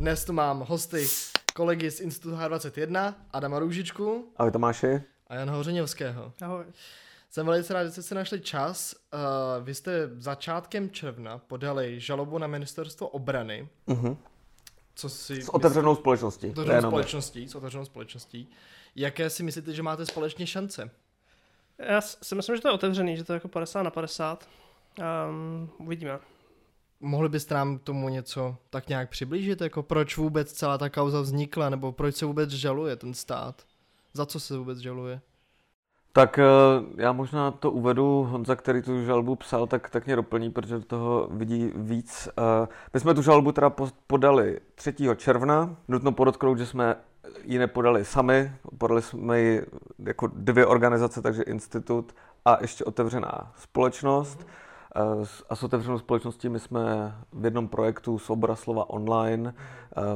Dnes tu mám hosty kolegy z Institutu H21, Adama Růžičku. Ahoj Tomáši. A Jana Hořeněvského. Ahoj. Jsem velice rád, že jste si našli čas. Uh, vy jste začátkem června podali žalobu na ministerstvo obrany. Uh-huh. Co si s otevřenou společností. S otevřenou společností, s otevřenou společností. Jaké si myslíte, že máte společně šance? Já si myslím, že to je otevřený, že to je jako 50 na 50. Um, uvidíme. Mohli byste nám tomu něco tak nějak přiblížit, jako proč vůbec celá ta kauza vznikla, nebo proč se vůbec žaluje ten stát? Za co se vůbec žaluje? Tak eh, já možná to uvedu, Honza, který tu žalbu psal, tak, tak mě doplní, protože do toho vidí víc. Eh, my jsme tu žalbu teda podali 3. června, nutno podotknout, že jsme ji nepodali sami, podali jsme ji jako dvě organizace, takže institut a ještě otevřená společnost. Eh, a s otevřenou společností my jsme v jednom projektu Svoboda slova online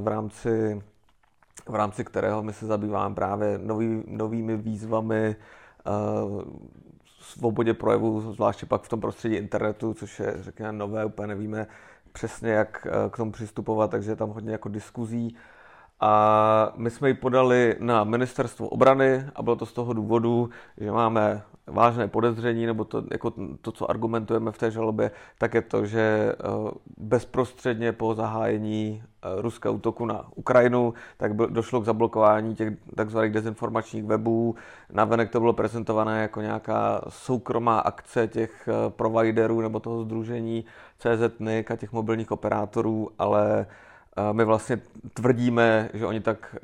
v rámci, v rámci kterého my se zabýváme právě nový, novými výzvami svobodě projevu, zvláště pak v tom prostředí internetu, což je, řekněme, nové, úplně nevíme přesně, jak eh, k tomu přistupovat, takže je tam hodně jako diskuzí. A my jsme ji podali na ministerstvo obrany a bylo to z toho důvodu, že máme vážné podezření, nebo to, jako to, co argumentujeme v té žalobě, tak je to, že eh, bezprostředně po zahájení eh, ruského útoku na Ukrajinu, tak došlo k zablokování těch takzvaných dezinformačních webů. Navenek to bylo prezentované jako nějaká soukromá akce těch eh, providerů nebo toho združení CZNIC a těch mobilních operátorů, ale my vlastně tvrdíme, že oni tak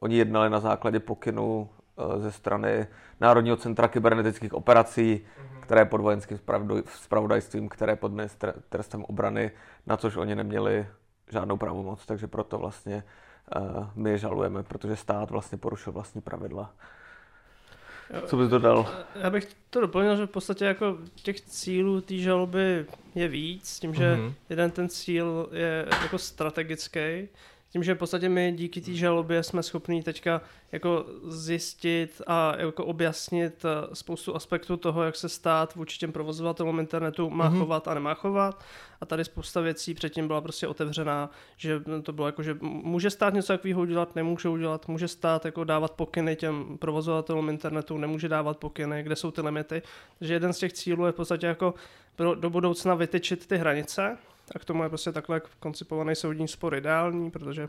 oni jednali na základě pokynu ze strany Národního centra kybernetických operací, mm-hmm. které je pod vojenským spravodajstvím, které je pod ministerstvem obrany, na což oni neměli žádnou pravomoc, takže proto vlastně uh, my je žalujeme, protože stát vlastně porušil vlastní pravidla. Co bys dodal? Já bych to doplnil, že v podstatě jako těch cílů té žaloby je víc, tím, že mm-hmm. jeden ten cíl je jako strategický, tím, že v podstatě my díky té žalobě jsme schopni teďka jako zjistit a jako objasnit eh, spoustu aspektů toho, jak se stát vůči těm provozovatelům internetu má mm-hmm. chovat a nemá chovat. A tady spousta věcí předtím byla prostě otevřená, že to bylo jako, že může stát něco takového udělat, nemůže udělat, může stát jako dávat pokyny těm provozovatelům internetu, nemůže dávat pokyny, kde jsou ty limity. Takže jeden z těch cílů je v podstatě jako do budoucna vytyčit ty hranice a k tomu je prostě takhle koncipovaný soudní spor ideální, protože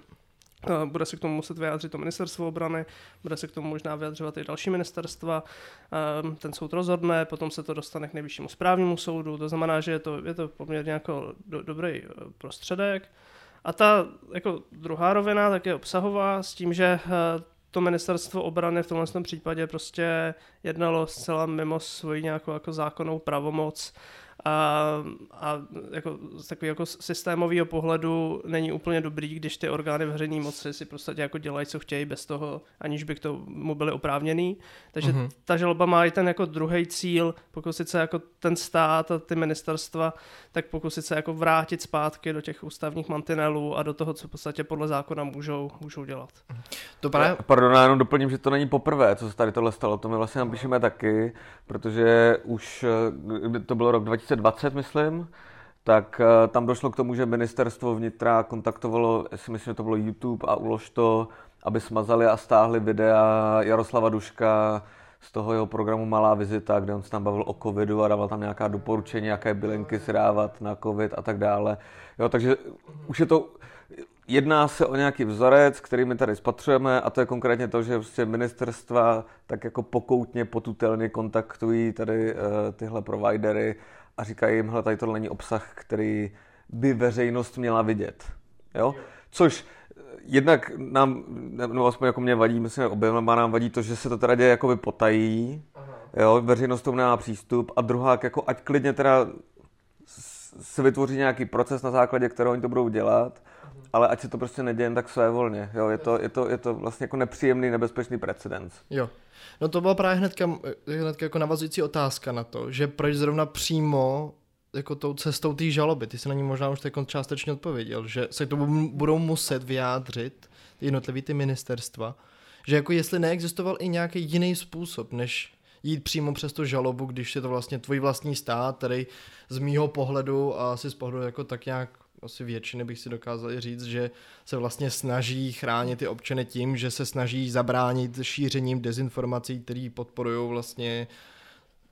eh, bude se k tomu muset vyjádřit to ministerstvo obrany, bude se k tomu možná vyjadřovat i další ministerstva. Ehm, ten soud rozhodne, potom se to dostane k nejvyššímu správnímu soudu, to znamená, že je to, je to poměrně jako do, dobrý eh, prostředek. A ta jako druhá rovina tak je obsahová s tím, že eh, to ministerstvo obrany v tomhle případě prostě jednalo zcela mimo svoji nějakou jako zákonnou pravomoc a, a jako, z takového jako systémového pohledu není úplně dobrý, když ty orgány veřejné moci si prostě jako dělají, co chtějí, bez toho, aniž by k tomu byly oprávněný. Takže mm-hmm. ta žaloba má i ten jako druhý cíl, pokusit se jako ten stát a ty ministerstva, tak pokusit se jako vrátit zpátky do těch ústavních mantinelů a do toho, co v podstatě podle zákona můžou, můžou dělat. To právě... Pardon, já jenom doplním, že to není poprvé, co se tady tohle stalo. To my vlastně napíšeme taky, protože už eh, to bylo rok 2000 2020, myslím, tak eh, tam došlo k tomu, že ministerstvo vnitra kontaktovalo, si myslím, že to bylo YouTube a ulož to, aby smazali a stáhli videa Jaroslava Duška z toho jeho programu Malá vizita, kde on se tam bavil o covidu a dával tam nějaká doporučení, jaké bylinky si dávat na covid a tak dále. Jo, takže už je to, jedná se o nějaký vzorec, který my tady spatřujeme a to je konkrétně to, že prostě ministerstva tak jako pokoutně, potutelně kontaktují tady uh, tyhle providery a říkají jim, hele, tady tohle není obsah, který by veřejnost měla vidět. Jo? Což eh, jednak nám, nebo aspoň jako mě vadí, myslím, oběma nám vadí to, že se to teda děje jako potají, jo, veřejnost tomu nemá přístup a druhá, jako ať klidně teda se vytvoří nějaký proces na základě kterého oni to budou dělat, ale ať se to prostě neděje tak své volně. Jo, je, to, je, to, je to vlastně jako nepříjemný, nebezpečný precedens. Jo. No to byla právě hnedka, hnedka jako navazující otázka na to, že proč zrovna přímo jako tou cestou té žaloby, ty se na ní možná už tak částečně odpověděl, že se tomu budou muset vyjádřit jednotlivý ty ministerstva, že jako jestli neexistoval i nějaký jiný způsob, než jít přímo přes tu žalobu, když je to vlastně tvůj vlastní stát, který z mýho pohledu a asi z pohledu jako tak nějak asi většiny bych si dokázal říct, že se vlastně snaží chránit ty občany tím, že se snaží zabránit šířením dezinformací, které podporují vlastně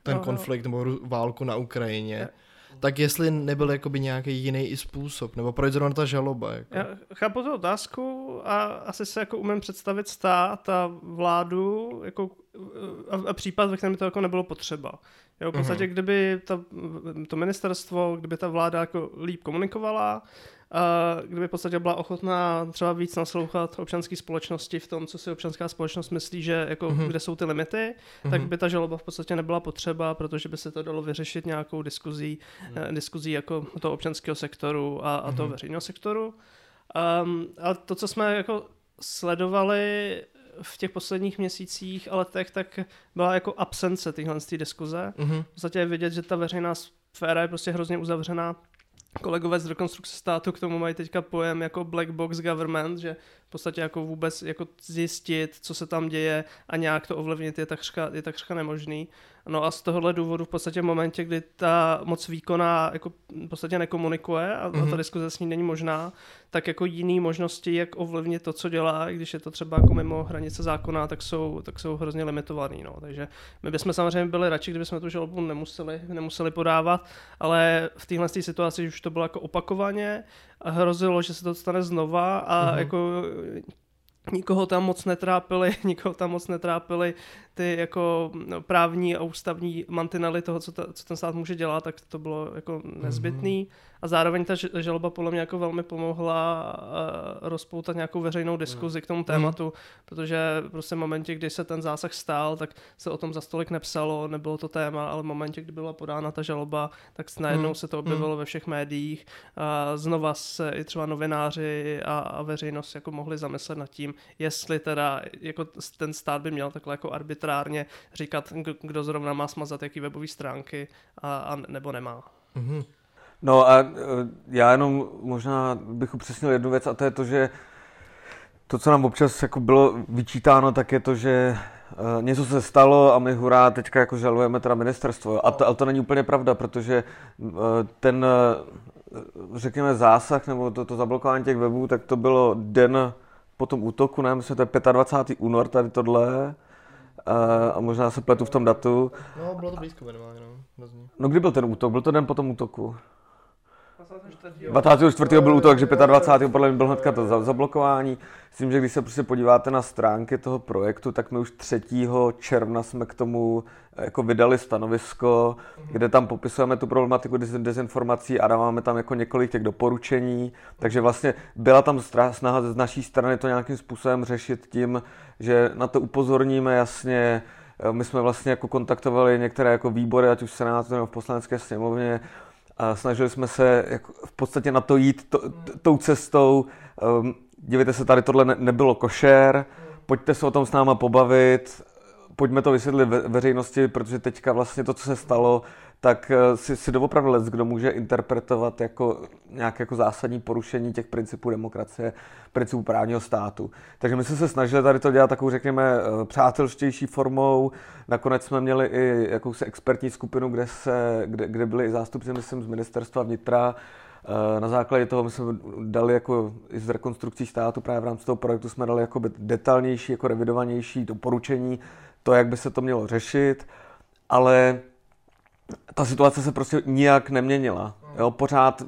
ten Aha. konflikt nebo válku na Ukrajině. Tak jestli nebyl jakoby nějaký jiný i způsob, nebo proč zrovna ta žaloba? Jako? Já chápu tu otázku a asi se jako umím představit stát a vládu jako, a, a případ, ve kterém to jako nebylo potřeba. Jo, v podstatě, mm-hmm. kdyby ta, to ministerstvo, kdyby ta vláda jako líp komunikovala, kdyby v podstatě byla ochotná třeba víc naslouchat občanské společnosti v tom, co si občanská společnost myslí, že jako mm-hmm. kde jsou ty limity, mm-hmm. tak by ta žaloba v podstatě nebyla potřeba, protože by se to dalo vyřešit nějakou diskuzí, mm-hmm. diskuzí jako toho občanského sektoru a, a toho mm-hmm. veřejného sektoru. Um, a to, co jsme jako sledovali v těch posledních měsících a letech, tak byla jako absence téhle diskuze. Mm-hmm. V podstatě je vidět, že ta veřejná sféra je prostě hrozně uzavřená. Kolegové z rekonstrukce státu k tomu mají teďka pojem jako black box government, že podstatě jako vůbec jako zjistit, co se tam děje a nějak to ovlivnit je takřka, je takřka nemožný. No a z tohohle důvodu v podstatě v momentě, kdy ta moc výkona jako v podstatě nekomunikuje a, mm-hmm. a ta mhm. diskuze s ní není možná, tak jako jiný možnosti, jak ovlivnit to, co dělá, když je to třeba jako mimo hranice zákona, tak jsou, tak jsou hrozně limitovaný. No. Takže my bychom samozřejmě byli radši, kdybychom tu žalobu nemuseli, nemuseli podávat, ale v téhle situaci už to bylo jako opakovaně hrozilo, že se to stane znova a mm-hmm. jako nikoho tam moc netrápili, nikoho tam moc netrápili ty jako no, právní a ústavní mantinely toho, co, ta, co ten stát může dělat, tak to bylo jako nezbytný. Mm-hmm. A zároveň ta žaloba podle mě jako velmi pomohla uh, rozpoutat nějakou veřejnou diskuzi mm. k tomu mhm. tématu, mm. protože prostě v momentě, kdy se ten zásah stál, tak se o tom za stolik nepsalo, nebylo to téma, ale v momentě, kdy byla podána ta žaloba, tak najednou mm. se to objevilo mm. ve všech médiích. A znova se i třeba novináři a, a veřejnost jako mohli zamyslet nad tím, jestli teda jako ten stát by měl takhle jako arbitrárně říkat, kdo zrovna má smazat jaký webové stránky a, a nebo nemá. Mm-hmm. No a e, já jenom možná bych upřesnil jednu věc a to je to, že to, co nám občas jako bylo vyčítáno, tak je to, že uh, něco se stalo a my hurá, teďka jako žalujeme teda ministerstvo. A to, ale to není úplně pravda, protože uh, ten, řekněme, zásah nebo to, to zablokování těch webů, tak to bylo den po tom útoku, ne, myslím, to je 25. únor, tady tohle. Uh, a možná se pletu v tom datu. No, bylo to blízko minimálně, no. No kdy byl ten útok? Byl to den po tom útoku? 24. byl útok, takže 25. podle mě byl hnedka to zablokování. Myslím, že když se prostě podíváte na stránky toho projektu, tak my už 3. června jsme k tomu eh, jako vydali stanovisko, kde tam popisujeme tu problematiku dezinformací a dáváme tam jako několik těch doporučení. Takže vlastně byla tam snaha z naší strany to nějakým způsobem řešit tím, že na to upozorníme jasně, eh, my jsme vlastně jako kontaktovali některé jako výbory, ať už v Senátu nebo v poslanecké sněmovně, a snažili jsme se jako v podstatě na to jít to, tou cestou. Um, dívejte se, tady tohle ne, nebylo košer, pojďte se o tom s náma pobavit, pojďme to vysvětlit ve, veřejnosti, protože teďka vlastně to, co se stalo, tak eh, si, si doopravdy let, kdo může interpretovat jako nějaké jako zásadní porušení těch principů demokracie, principů právního státu. Takže my jsme se snažili tady to dělat takovou, řekněme, eh, přátelštější formou. Nakonec jsme měli i jakousi expertní skupinu, kde, se, kde, kde byli i zástupci, myslím, z ministerstva vnitra, eh, na základě toho my jsme dali jako i z rekonstrukcí státu právě v rámci toho projektu jsme dali jako detailnější, jako revidovanější doporučení, to, jak by se to mělo řešit, ale ta situace se prostě nijak neměnila. Jo, pořád,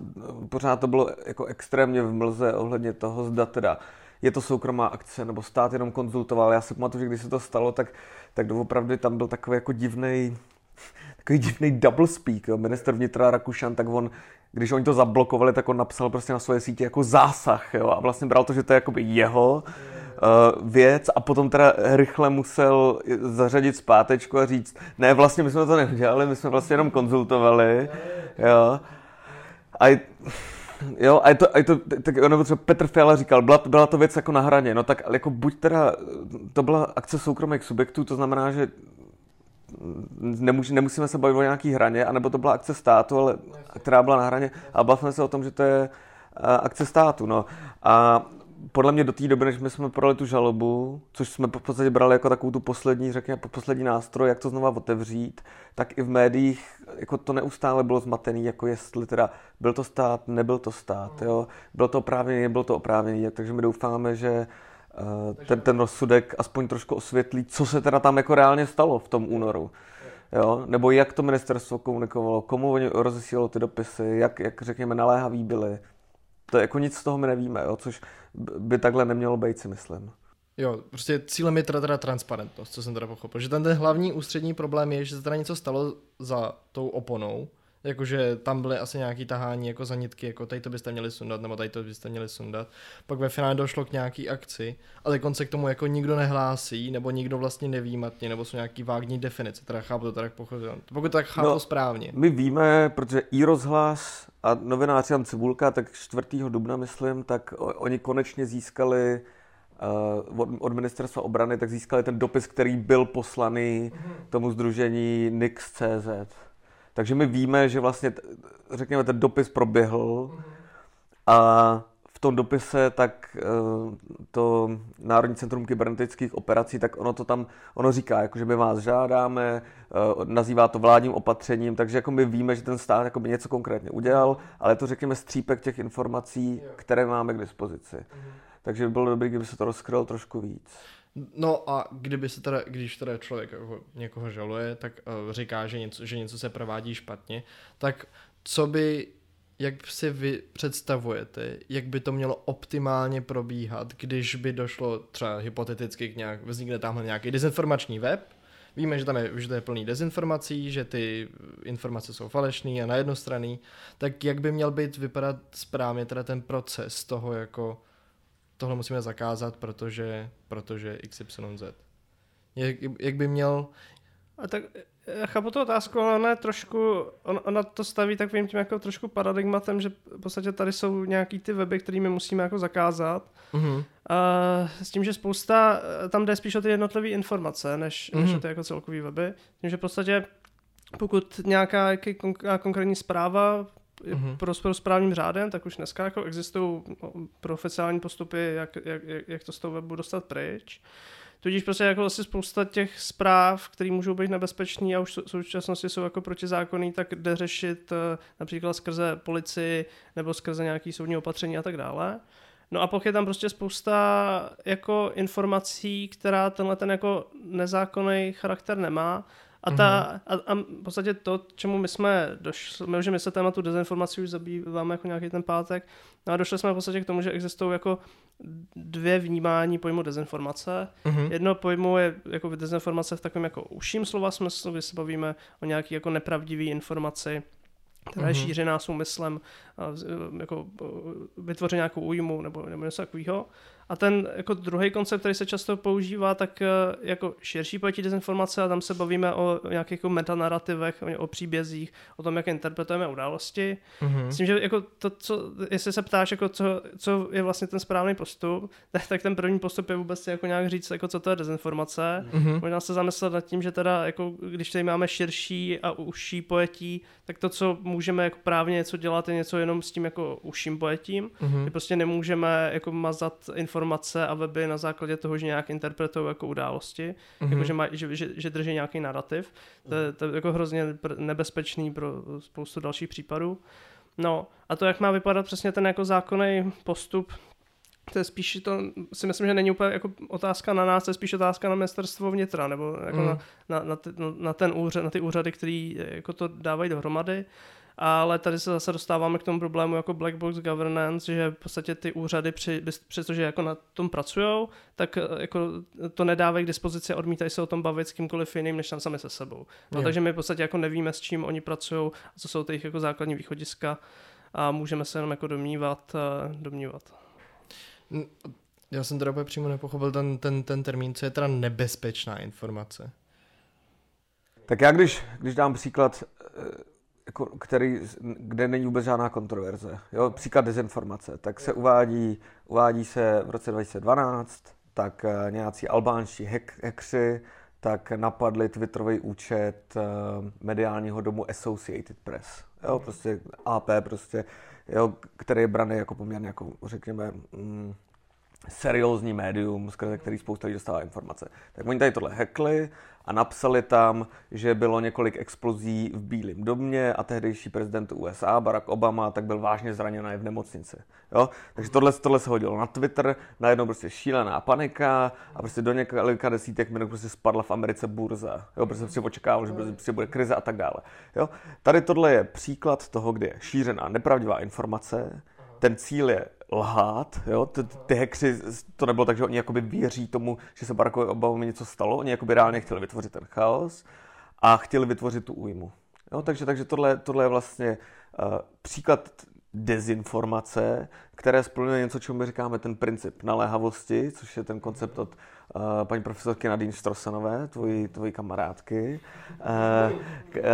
pořád to bylo jako extrémně v mlze ohledně toho, zda teda je to soukromá akce, nebo stát jenom konzultoval. Já si pamatuju, že když se to stalo, tak, tak doopravdy tam byl takový jako divný takový divný double speak. Jo. Minister vnitra Rakušan, tak on, když oni to zablokovali, tak on napsal prostě na svoje sítě jako zásah. Jo. A vlastně bral to, že to je jakoby jeho uh, věc a potom teda rychle musel zařadit zpátečku a říct, ne, vlastně my jsme to neudělali, my jsme vlastně jenom konzultovali, jo. A Jo, a je to, a je to tak nebo třeba Petr Fiala říkal, byla, byla to věc jako na hraně, no tak jako buď teda, to byla akce soukromých subjektů, to znamená, že nemus, nemusíme se bavit o nějaký hraně, anebo to byla akce státu, ale, která byla na hraně a bavíme se o tom, že to je akce státu, no. A podle mě do té doby, než my jsme podali tu žalobu, což jsme v podstatě brali jako takovou tu poslední, řekněme, poslední nástroj, jak to znova otevřít, tak i v médiích jako to neustále bylo zmatený, jako jestli teda byl to stát, nebyl to stát, jo? bylo to oprávněný, nebylo to oprávněný, takže my doufáme, že uh, ten, ten rozsudek aspoň trošku osvětlí, co se teda tam jako reálně stalo v tom únoru. Jo? Nebo jak to ministerstvo komunikovalo, komu oni rozesílalo ty dopisy, jak, jak řekněme naléhaví byli. To jako nic z toho my nevíme, jo? což by takhle nemělo být, si myslím. Jo, prostě cílem je teda, teda transparentnost, co jsem teda pochopil. Že ten, ten hlavní ústřední problém je, že se teda něco stalo za tou oponou, jakože tam byly asi nějaký tahání jako za nitky, jako tady to byste měli sundat, nebo tady to byste měli sundat. Pak ve finále došlo k nějaký akci, ale konce k tomu jako nikdo nehlásí, nebo nikdo vlastně neví matně, nebo jsou nějaký vágní definice, teda chápu to tak pochopil. Pokud to tak chápu no, správně. My víme, protože i rozhlas a novinář Jan Cibulka, tak 4. dubna, myslím, tak oni konečně získali uh, od, od ministerstva obrany, tak získali ten dopis, který byl poslaný mhm. tomu združení Nix.cz. Takže my víme, že vlastně, řekněme, ten dopis proběhl a v tom dopise tak eh, to Národní centrum kybernetických operací, tak ono to tam, ono říká, jako, že my vás žádáme, eh, nazývá to vládním opatřením, takže jako my víme, že ten stát jako by něco konkrétně udělal, ale to řekněme střípek těch informací, které máme k dispozici. Takže by bylo dobré, kdyby se to rozkrylo trošku víc. No a kdyby se teda, když teda člověk jako někoho žaluje, tak uh, říká, že něco, že něco se provádí špatně, tak co by, jak si vy představujete, jak by to mělo optimálně probíhat, když by došlo třeba hypoteticky k nějak, vznikne tamhle nějaký dezinformační web, Víme, že tam je, že to je plný dezinformací, že ty informace jsou falešné a na jednostranný, tak jak by měl být vypadat správně teda ten proces toho jako tohle musíme zakázat, protože, protože XYZ. Jak, jak by měl... A tak já chápu tu otázku, ale ona je trošku, on, ona to staví takovým tím jako trošku paradigmatem, že v podstatě tady jsou nějaký ty weby, kterými musíme jako zakázat. Mm-hmm. A s tím, že spousta, tam jde spíš o ty jednotlivé informace, než, mm-hmm. než o ty jako celkový weby. Tím, že v podstatě pokud nějaká konkrétní zpráva mm-hmm. pro, pro správním řádem, tak už dneska jako existují pro oficiální postupy, jak, jak, jak to z toho webu dostat pryč. Tudíž prostě jako asi spousta těch zpráv, které můžou být nebezpečné a už v současnosti jsou jako protizákonný, tak jde řešit eh, například skrze policii nebo skrze nějaký soudní opatření a tak dále. No a pokud je tam prostě spousta jako informací, která tenhle ten jako nezákonný charakter nemá, a, ta, mm-hmm. a, a v podstatě to, čemu my jsme došli, my, že my se tématu dezinformací už zabýváme jako nějaký ten pátek, no a došli jsme v podstatě k tomu, že existují jako dvě vnímání pojmu dezinformace. Mm-hmm. Jedno pojmu je jako dezinformace v takovém jako užším slova smyslu, kdy se bavíme o nějaký jako nepravdivý informaci, která je mm-hmm. šířená úmyslem jako vytvořit nějakou újmu nebo, nebo něco takového. A ten jako druhý koncept, který se často používá, tak eh, jako širší pojetí dezinformace a tam se bavíme o nějakých jako metanarrativech, o, o příbězích, o tom, jak interpretujeme události. Mm-hmm. S tím, že jako to, co, jestli se ptáš, jako co, co je vlastně ten správný postup, tak, tak ten první postup je vůbec jako nějak říct, jako co to je dezinformace. Mm-hmm. Možná se zamyslet nad tím, že teda jako, když tady máme širší a užší pojetí, tak to, co můžeme jako právně něco dělat, je něco jenom s tím jako užším pojetím. Mm-hmm. prostě nemůžeme jako mazat informace a weby na základě toho, že nějak interpretují jako události, mm-hmm. jako že, maj, že, že, že drží nějaký narrativ. To, je, to je jako hrozně nebezpečný pro spoustu dalších případů. No a to, jak má vypadat přesně ten jako zákonný postup, to je spíš to, si myslím, že není úplně jako otázka na nás, to je spíš otázka na ministerstvo vnitra, nebo jako mm. na, na, na, ty, na, ten úřad, na ty úřady, který jako to dávají dohromady ale tady se zase dostáváme k tomu problému jako black box governance, že v podstatě ty úřady, při, přestože jako na tom pracují, tak eh, jako to nedávají k dispozici a odmítají se o tom bavit s kýmkoliv jiným, než tam sami se sebou. No, takže my v podstatě jako nevíme, s čím oni pracují, co jsou ty jejich jako základní východiska a můžeme se jenom jako domnívat, eh, domnívat. Já jsem teda úplně přímo nepochopil ten, ten, ten termín, co je teda nebezpečná informace. Tak já když, když dám příklad eh, jako, který, kde není vůbec žádná kontroverze. Jo, příklad dezinformace. Tak se uvádí, uvádí se v roce 2012, tak uh, nějací albánští hackři tak napadli Twitterový účet uh, mediálního domu Associated Press. Jo, prostě AP prostě, jo, který je braný jako poměrně jako, řekněme, mm, seriózní médium, skrze který spousta lidí dostává informace. Tak oni tady tohle hackli a napsali tam, že bylo několik explozí v Bílém domě a tehdejší prezident USA Barack Obama tak byl vážně zraněný v nemocnici. Jo? Takže tohle, tohle se hodilo na Twitter, najednou prostě šílená panika a prostě do několika desítek minut prostě spadla v Americe burza. Jo? Prostě si očekával, že prostě bude krize a tak dále. Jo? Tady tohle je příklad toho, kdy je šířená nepravdivá informace, ten cíl je lhát, jo, ty, ty hekři, to nebylo tak, že oni jakoby věří tomu, že se Barackovi Obamovi něco stalo, oni jakoby reálně chtěli vytvořit ten chaos a chtěli vytvořit tu újmu. Jo, takže, takže tohle, tohle je vlastně uh, příklad dezinformace, které splňuje něco, čemu my říkáme ten princip naléhavosti, což je ten koncept od paní profesorky Nadine Strosanové, tvojí, tvojí kamarádky. Uh,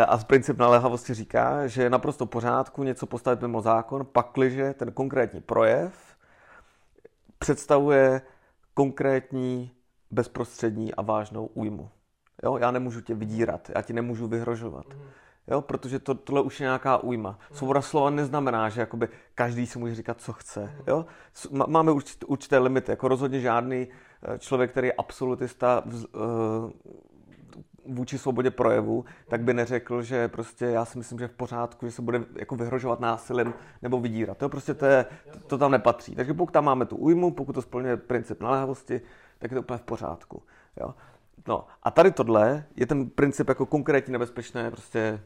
a princip naléhavosti říká, že je naprosto pořádku něco postavit mimo zákon, pakliže ten konkrétní projev představuje konkrétní, bezprostřední a vážnou újmu. Jo? Já nemůžu tě vydírat, já ti nemůžu vyhrožovat. Mm Jo, protože to, tohle už je nějaká újma. Svoboda slova neznamená, že jakoby každý si může říkat, co chce. Jo? Máme určité, určité limity. Jako rozhodně žádný eh, člověk, který je absolutista v, uh, vůči svobodě projevu, tak by neřekl, že prostě já si myslím, že v pořádku, že se bude jako vyhrožovat násilím nebo vydírat. To prostě to, je, to, tam nepatří. Takže pokud tam máme tu újmu, pokud to splňuje princip naléhavosti, tak je to úplně v pořádku. Jo? No a tady tohle je ten princip jako konkrétně nebezpečné prostě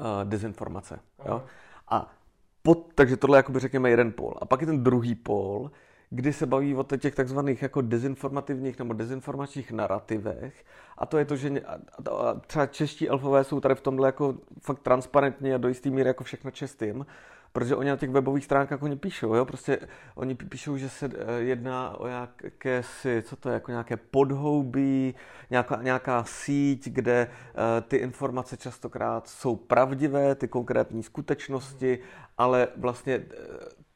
uh, dezinformace. Jo? A pod, takže tohle je jakoby řekněme jeden pól. A pak je ten druhý pól, kdy se baví o těch takzvaných jako dezinformativních nebo dezinformačních narrativech. A to je to, že třeba čeští elfové jsou tady v tomhle jako fakt transparentní a do jistý míry jako všechno čestým protože oni na těch webových stránkách oni píšou, jo, prostě oni píšou, že se eh, jedná o jakési, co to je, jako nějaké podhoubí, nějaká, nějaká síť, kde uh, ty informace častokrát jsou pravdivé, ty konkrétní skutečnosti, ale vlastně uh,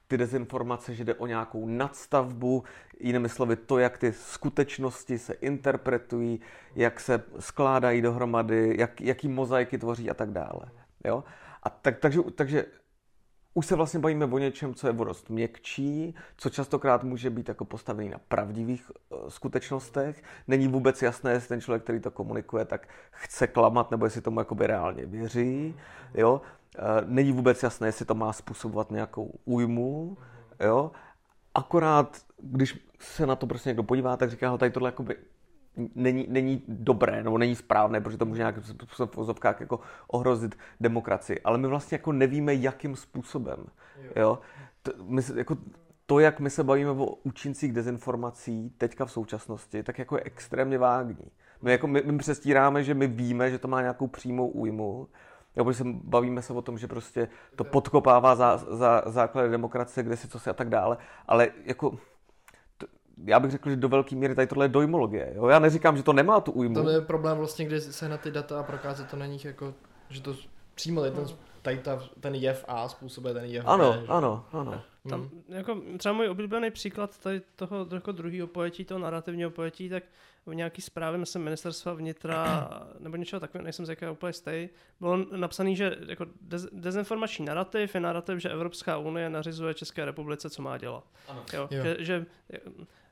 ty dezinformace, že jde o nějakou nadstavbu, jinými slovy to, jak ty skutečnosti se interpretují, jak se skládají dohromady, jak, jaký mozaiky tvoří a tak dále. Jo? A tak, takže, takže už se vlastně bavíme o něčem, co je vodost měkčí, co častokrát může být jako postavený na pravdivých uh, skutečnostech. Není vůbec jasné, jestli ten člověk, který to komunikuje, tak chce klamat, nebo jestli tomu jakoby reálně věří. Jo? Uh, není vůbec jasné, jestli to má způsobovat nějakou újmu. Jo? Akorát, když se na to prostě někdo podívá, tak říká, tady tohle jakoby není, není dobré nebo není správné, protože to může nějakým způsobem v vozovkách jako ohrozit demokracii. Ale my vlastně jako nevíme, jakým způsobem. Jo. jo? To, my, jako, to, jak my se bavíme o účincích dezinformací teďka v současnosti, tak jako je extrémně vágní. My, jako, my, my přestíráme, že my víme, že to má nějakou přímou újmu, nebo se bavíme se o tom, že prostě to podkopává za, za základy demokracie, kde si co si a tak dále, ale jako já bych řekl, že do velké míry tady tohle je dojmologie. Jo? Já neříkám, že to nemá tu újmu. To je problém vlastně, kdy se na ty data a prokázat to není jako, že to přímo ten, tady ta, ten jev A způsobuje ten jev ano, B. Že? Ano, ano, Tam, hmm. jako, třeba můj oblíbený příklad tady toho jako druhého pojetí, toho narrativního pojetí, tak v nějaký zprávě, myslím, ministerstva vnitra nebo něčeho takového, nejsem z jakého úplně stej, bylo napsané, že jako dez, dezinformační narrativ je narrativ, že Evropská unie nařizuje České republice, co má dělat. Ano. Jo, jo. Že, že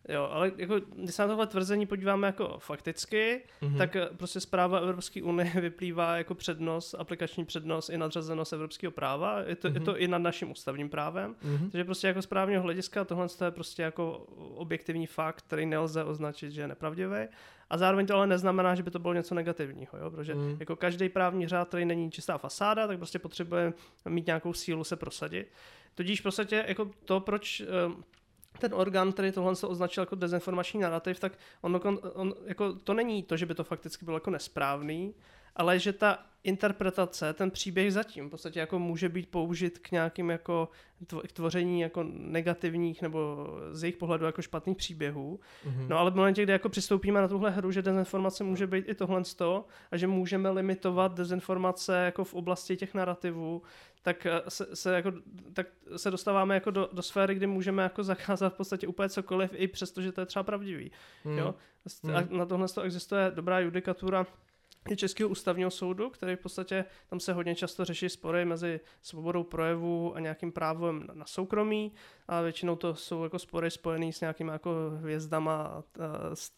Jo, ale jako, když se na tohle tvrzení podíváme jako fakticky, mm-hmm. tak eh, prostě zpráva Evropské unie vyplývá jako přednost, aplikační přednost i nadřazenost evropského práva. Je to, mm-hmm. je to mhm. i nad naším ústavním právem. Mm-hmm. Takže prostě jako správního hlediska tohle je prostě jako objektivní fakt, který nelze označit, že je nepravdivý. A zároveň to ale neznamená, že by to bylo něco negativního, jo? protože mm. jako každý právní řád, který není čistá fasáda, tak prostě potřebuje mít nějakou sílu se prosadit. Tudíž v podstatě jako to, proč um, ten orgán, který tohle se označil jako dezinformační narrativ, tak on, on, on, jako, to není to, že by to fakticky bylo jako nesprávný, ale že ta interpretace, ten příběh zatím v podstatě jako může být použit k nějakým jako k tvoření jako negativních nebo z jejich pohledu jako špatných příběhů. Mm-hmm. No ale v momentě, kdy jako přistoupíme na tuhle hru, že dezinformace může být i tohle a že můžeme limitovat dezinformace jako v oblasti těch narrativů, tak eh, se, se, jako, tak se dostáváme jako do, do sféry, kdy můžeme jako zakázat v podstatě úplně cokoliv, i přesto, že to je třeba pravdivý. Mm. Jo? A hmm. na tohle existuje dobrá judikatura Českého ústavního soudu, který v podstatě, tam se hodně často řeší spory mezi svobodou projevu a nějakým právem na soukromí a většinou to jsou jako spory spojené s nějakými jako hvězdama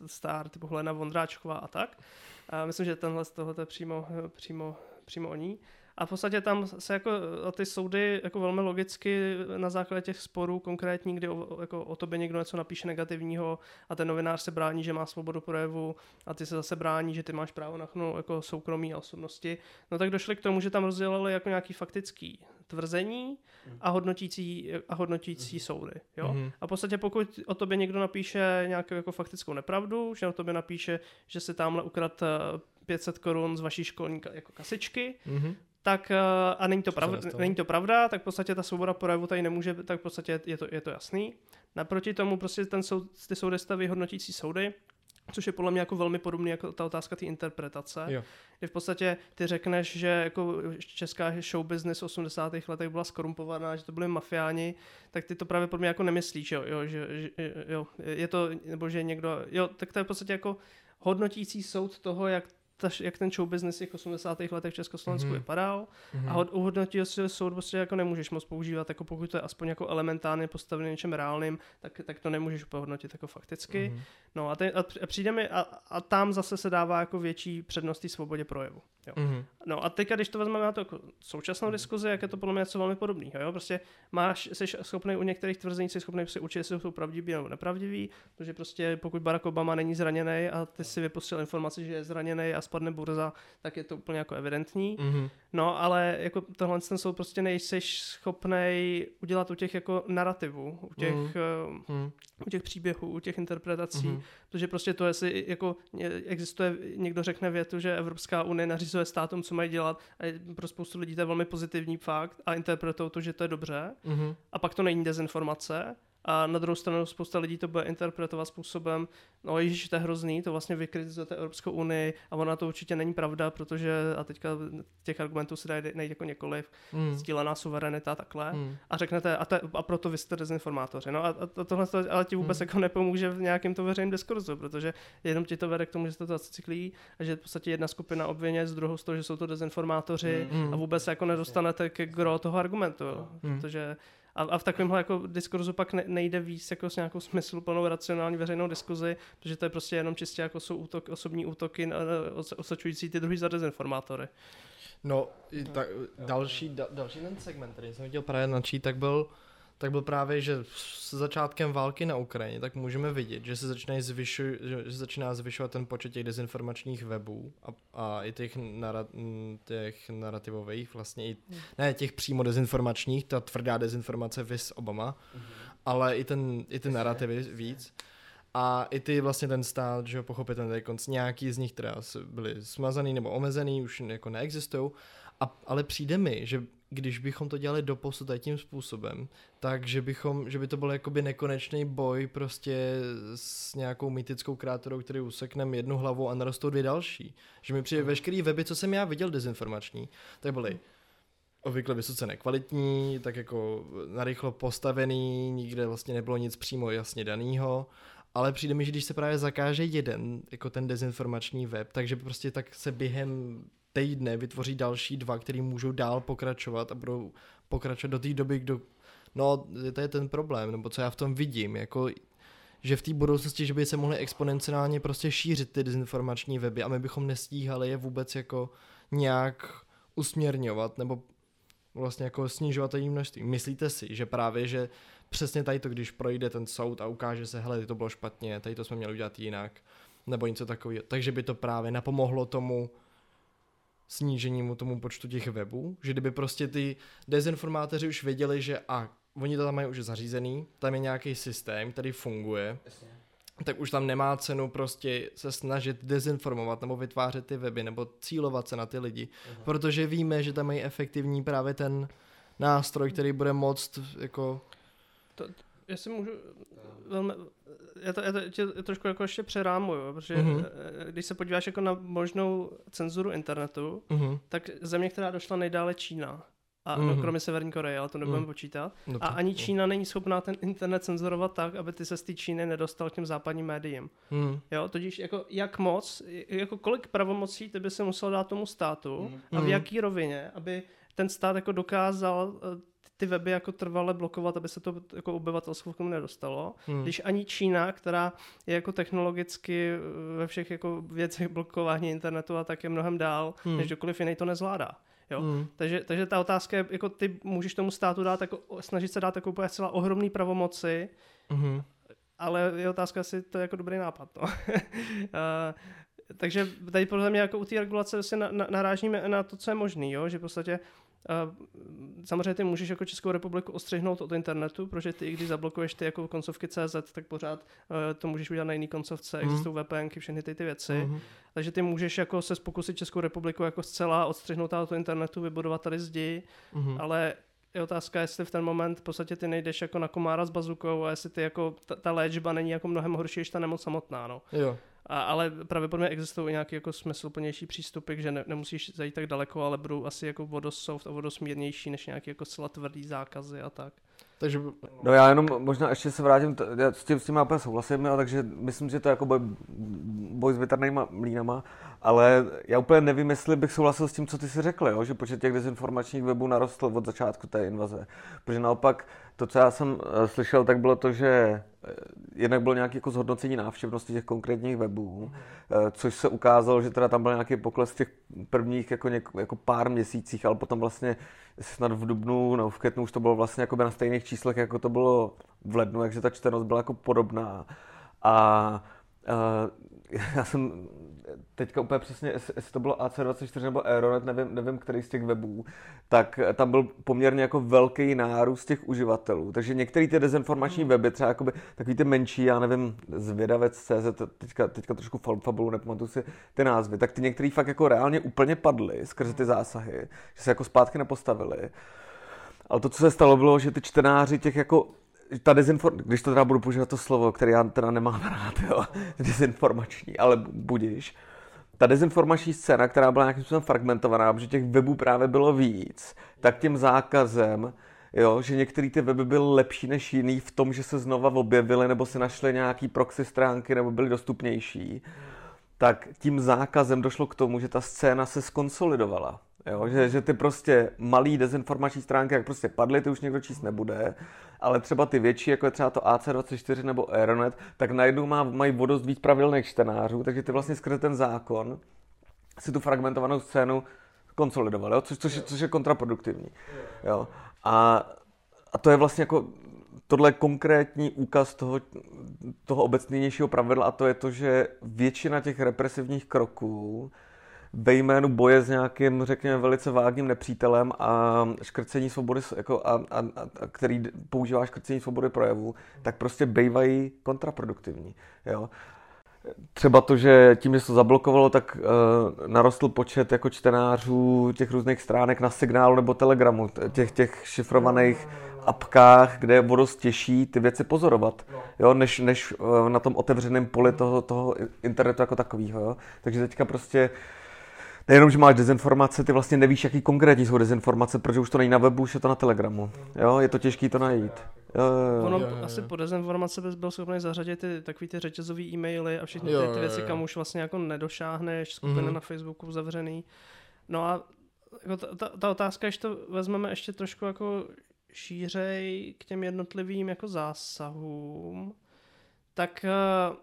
star typu Helena Vondráčková a tak. A myslím, že tenhle z toho je přímo, přímo, přímo o ní. A v podstatě tam se jako ty soudy jako velmi logicky na základě těch sporů konkrétní, kdy o, jako o tobě někdo něco napíše negativního a ten novinář se brání, že má svobodu projevu a ty se zase brání, že ty máš právo na jako soukromí a osobnosti, no tak došli k tomu, že tam rozdělili jako nějaký faktický tvrzení a hodnotící, a hodnotící mm. soudy. Jo? Mm. A v podstatě pokud o tobě někdo napíše nějakou jako faktickou nepravdu, že o tobě napíše, že se tamhle ukrad 500 korun z vaší školní jako kasičky, mm-hmm tak eh, a není to, pravda, není to pravda, tak v podstatě ta svoboda projevu tady nemůže, tak v podstatě je to, je to jasný. Naproti tomu prostě ten soud, ty soudy staví hodnotící soudy, což je podle mě jako velmi podobný jako ta otázka té interpretace, jo. kdy v podstatě ty řekneš, že jako česká show business v 80. letech byla skorumpovaná, že to byly mafiáni, tak ty to právě podle mě jako nemyslíš, jo, jo, že, že, jo, je to, nebo že někdo, jo, tak to je v podstatě jako hodnotící soud toho, jak ta, jak ten show business těch 80. letech v Československu mm-hmm. vypadal mm-hmm. a uhodnotil si soud prostě jako nemůžeš moc používat, jako pokud to je aspoň jako elementárně postavené něčem reálným, tak, tak to nemůžeš pohodnotit jako fakticky. Mm-hmm. No a, te, a, a přijde mi, a, a tam zase se dává jako větší přednost té svobodě projevu. Jo. Mm-hmm. No a teďka, když to vezmeme na to jako současnou mm-hmm. diskuzi, jak je to podle mě něco velmi podobného. Jo? Prostě máš, jsi schopný u některých tvrzení, jsi schopný si určit, jestli jsou pravdiví nebo nepravdiví, protože prostě pokud Barack Obama není zraněný a ty si vypustil informaci, že je zraněný a spadne burza, tak je to úplně jako evidentní. Mm-hmm. No, ale jako tohle ten soud prostě nejsi schopný udělat u těch jako narrativů, u těch, mm-hmm. u těch příběhů, u těch interpretací, mm-hmm. protože prostě to, jestli jako existuje, někdo řekne větu, že Evropská unie nařizuje státům, co mají dělat a pro spoustu lidí to je velmi pozitivní fakt a interpretují to, že to je dobře mm-hmm. a pak to není dezinformace, a na druhou stranu spousta lidí to bude interpretovat způsobem, no ježiš, to je hrozný, to vlastně vykritizujete Evropskou unii a ona to určitě není pravda, protože a teďka těch argumentů se dá najít jako několik, mm. sdílená suverenita takhle mm. a řeknete, a, te, a proto vy jste dezinformátoři. No a, a tohle to, ale ti vůbec mm. jako nepomůže v nějakém to veřejném diskurzu, protože jenom ti to vede k tomu, že se to zacyklí a že v podstatě jedna skupina obvině z druhou z toho, že jsou to dezinformátoři mm. a vůbec jako nedostanete ke gro toho argumentu, mm. protože a, a v takovémhle jako diskurzu pak ne, nejde víc jako s nějakou smysluplnou racionální veřejnou diskuzi, protože to je prostě jenom čistě jako jsou útok, osobní útoky osočující ty druhý za dezinformátory. No, tak, další, da, další ten segment, který jsem chtěl právě načít, tak byl tak byl právě, že s začátkem války na Ukrajině, tak můžeme vidět, že se začíná, zvyšu, že se začíná zvyšovat ten počet těch dezinformačních webů a, a i těch, nara, těch narrativových, vlastně i, ne těch přímo dezinformačních, ta tvrdá dezinformace vys Obama, mm-hmm. ale i ten, i ty narrativy víc. A i ty vlastně ten stát, že pochopitelně konc nějaký z nich teda byly smazaný nebo omezený, už jako neexistují, a, ale přijde mi, že když bychom to dělali do posud tím způsobem, takže bychom, že by to byl jakoby nekonečný boj prostě s nějakou mytickou krátorou, který usekneme jednu hlavu a narostou dvě další. Že mi přijde veškerý weby, co jsem já viděl dezinformační, tak byly obvykle vysoce nekvalitní, tak jako narychlo postavený, nikde vlastně nebylo nic přímo jasně daného, ale přijde mi, že když se právě zakáže jeden, jako ten dezinformační web, takže prostě tak se během týdne vytvoří další dva, který můžou dál pokračovat a budou pokračovat do té doby, kdo... No, to je ten problém, nebo co já v tom vidím, jako že v té budoucnosti, že by se mohly exponenciálně prostě šířit ty dezinformační weby a my bychom nestíhali je vůbec jako nějak usměrňovat nebo vlastně jako snižovat její množství. Myslíte si, že právě, že přesně tady to, když projde ten soud a ukáže se, hele, to bylo špatně, tady to jsme měli udělat jinak, nebo něco takového, takže by to právě napomohlo tomu sníženímu tomu počtu těch webů, že kdyby prostě ty dezinformátoři už věděli, že a oni to tam mají už zařízený, tam je nějaký systém, který funguje, Jasně. tak už tam nemá cenu prostě se snažit dezinformovat nebo vytvářet ty weby nebo cílovat se na ty lidi, uh-huh. protože víme, že tam mají efektivní právě ten nástroj, který bude moct jako... To, jestli můžu velmi, já to, já to tě trošku jako ještě přerámuju, protože uh-huh. když se podíváš jako na možnou cenzuru internetu, uh-huh. tak země, která došla nejdále Čína. a mm-hmm. kromě Severní Koreje, ale to nebudeme mm. počítat. Dobře. A ani Čína není schopná ten internet cenzurovat tak, aby ty se z té Číny nedostal k těm západním médiím. Mm. Jo, totiž jako jak moc, jako kolik pravomocí ty by se musel dát tomu státu mm. a v mhm. jaký rovině, aby ten stát jako dokázal eh, ty weby jako trvale blokovat, aby se to jako obyvatelstvo k tomu nedostalo. Hmm. Když ani Čína, která je jako technologicky eh, ve všech jako věcech blokování internetu a tak je mnohem dál, hmm. než kdokoliv jiný to nezvládá. Jo? Hmm. Takže, takže ta otázka je, jako ty můžeš tomu státu dát, jako, snažit se dát jako úplně celá ohromný pravomoci, hmm. ale je otázka, jestli to je jako dobrý nápad. No. uh, takže tady podle mě jako u té regulace na, na, narážíme na to, co je možný, jo? že v podstatě Samozřejmě ty můžeš jako Českou republiku ostřihnout od internetu, protože ty, když zablokuješ ty jako koncovky CZ, tak pořád uh, to můžeš udělat na jiný koncovce, mm. existují VPNky, všechny ty, ty věci. Mm. Takže ty můžeš jako se pokusit Českou republiku jako zcela odstřihnout od internetu, vybudovat tady zdi, mm. ale je otázka, jestli v ten moment v podstatě ty nejdeš jako na komára s bazukou a jestli ty jako ta, ta léčba není jako mnohem horší než ta nemoc samotná. No. Jo. A, ale pravděpodobně existují nějaké jako smysluplnější přístupy, že ne, nemusíš zajít tak daleko, ale budou asi jako vodosoft a vodosmírnější než nějaké jako celá tvrdý zákazy a tak. Takže... No já jenom možná ještě se vrátím, t- já s tím, s tím úplně souhlasím, jo, takže myslím, že to je jako boj, boj s větrnýma mlínama, ale já úplně nevím, jestli bych souhlasil s tím, co ty si řekl, jo, že počet těch dezinformačních webů narostl od začátku té invaze. Protože naopak to, co já jsem eh, slyšel, tak bylo to, že jednak bylo nějaké jako zhodnocení návštěvnosti těch konkrétních webů, eh, což se ukázalo, že teda tam byl nějaký pokles v těch prvních jako, něk, jako pár měsících, ale potom vlastně snad v dubnu nebo v květnu už to bylo vlastně jako na stejných číslech, jako to bylo v lednu, takže ta čtenost byla jako podobná. A uh, já jsem teďka úplně přesně, jestli to bylo AC24 nebo Aeronet, nevím, nevím, který z těch webů, tak tam byl poměrně jako velký nárůst těch uživatelů. Takže některé ty dezinformační hmm. weby, třeba jakoby takový ty menší, já nevím, zvědavec.cz, teďka, teďka trošku fabulu, nepamatuju si ty názvy, tak ty některý fakt jako reálně úplně padly skrze ty zásahy, že se jako zpátky nepostavili. Ale to, co se stalo, bylo, že ty čtenáři těch jako ta dezinform... když to teda budu používat to slovo, které já teda nemám rád, jo, dezinformační, ale budíš, ta dezinformační scéna, která byla nějakým způsobem fragmentovaná, protože těch webů právě bylo víc, tak tím zákazem, jo, že některé ty weby byly lepší než jiný v tom, že se znova objevily nebo si našly nějaký proxy stránky nebo byly dostupnější, tak tím zákazem došlo k tomu, že ta scéna se skonsolidovala. Jo, že, že ty prostě malý dezinformační stránky, jak prostě padly, ty už někdo číst nebude, ale třeba ty větší, jako je třeba to AC24 nebo Aeronet, tak najednou má, mají vodost víc pravidelných čtenářů, takže ty vlastně skrze ten zákon si tu fragmentovanou scénu konsolidoval, jo? Což, což, je, což je kontraproduktivní. Jo? A, a to je vlastně jako tohle konkrétní úkaz toho, toho obecnějšího pravidla a to je to, že většina těch represivních kroků ve jménu boje s nějakým, řekněme, velice vágním nepřítelem a škrcení svobody, jako a, a, a, který používá škrcení svobody projevu, tak prostě bývají kontraproduktivní. Jo? Třeba to, že tím, že se to zablokovalo, tak uh, narostl počet jako čtenářů těch různých stránek na signálu nebo telegramu, těch, těch šifrovaných apkách, kde je dost těžší ty věci pozorovat, jo, než, než uh, na tom otevřeném poli toho, toho internetu jako takového. Takže teďka prostě nejenom, že máš dezinformace, ty vlastně nevíš, jaký konkrétní jsou dezinformace, protože už to není na webu, už je to na Telegramu. Jo, je to těžké to najít. Jo, jo, jo. Ono jo, jo. asi po dezinformace bys byl schopný zařadit ty, takový ty řetězové e-maily a všechny ty, ty věci, kam už vlastně jako nedošáhneš, skupiny mm-hmm. na Facebooku zavřený. No a jako ta, ta, ta otázka, když to vezmeme ještě trošku jako šířej k těm jednotlivým jako zásahům, tak uh,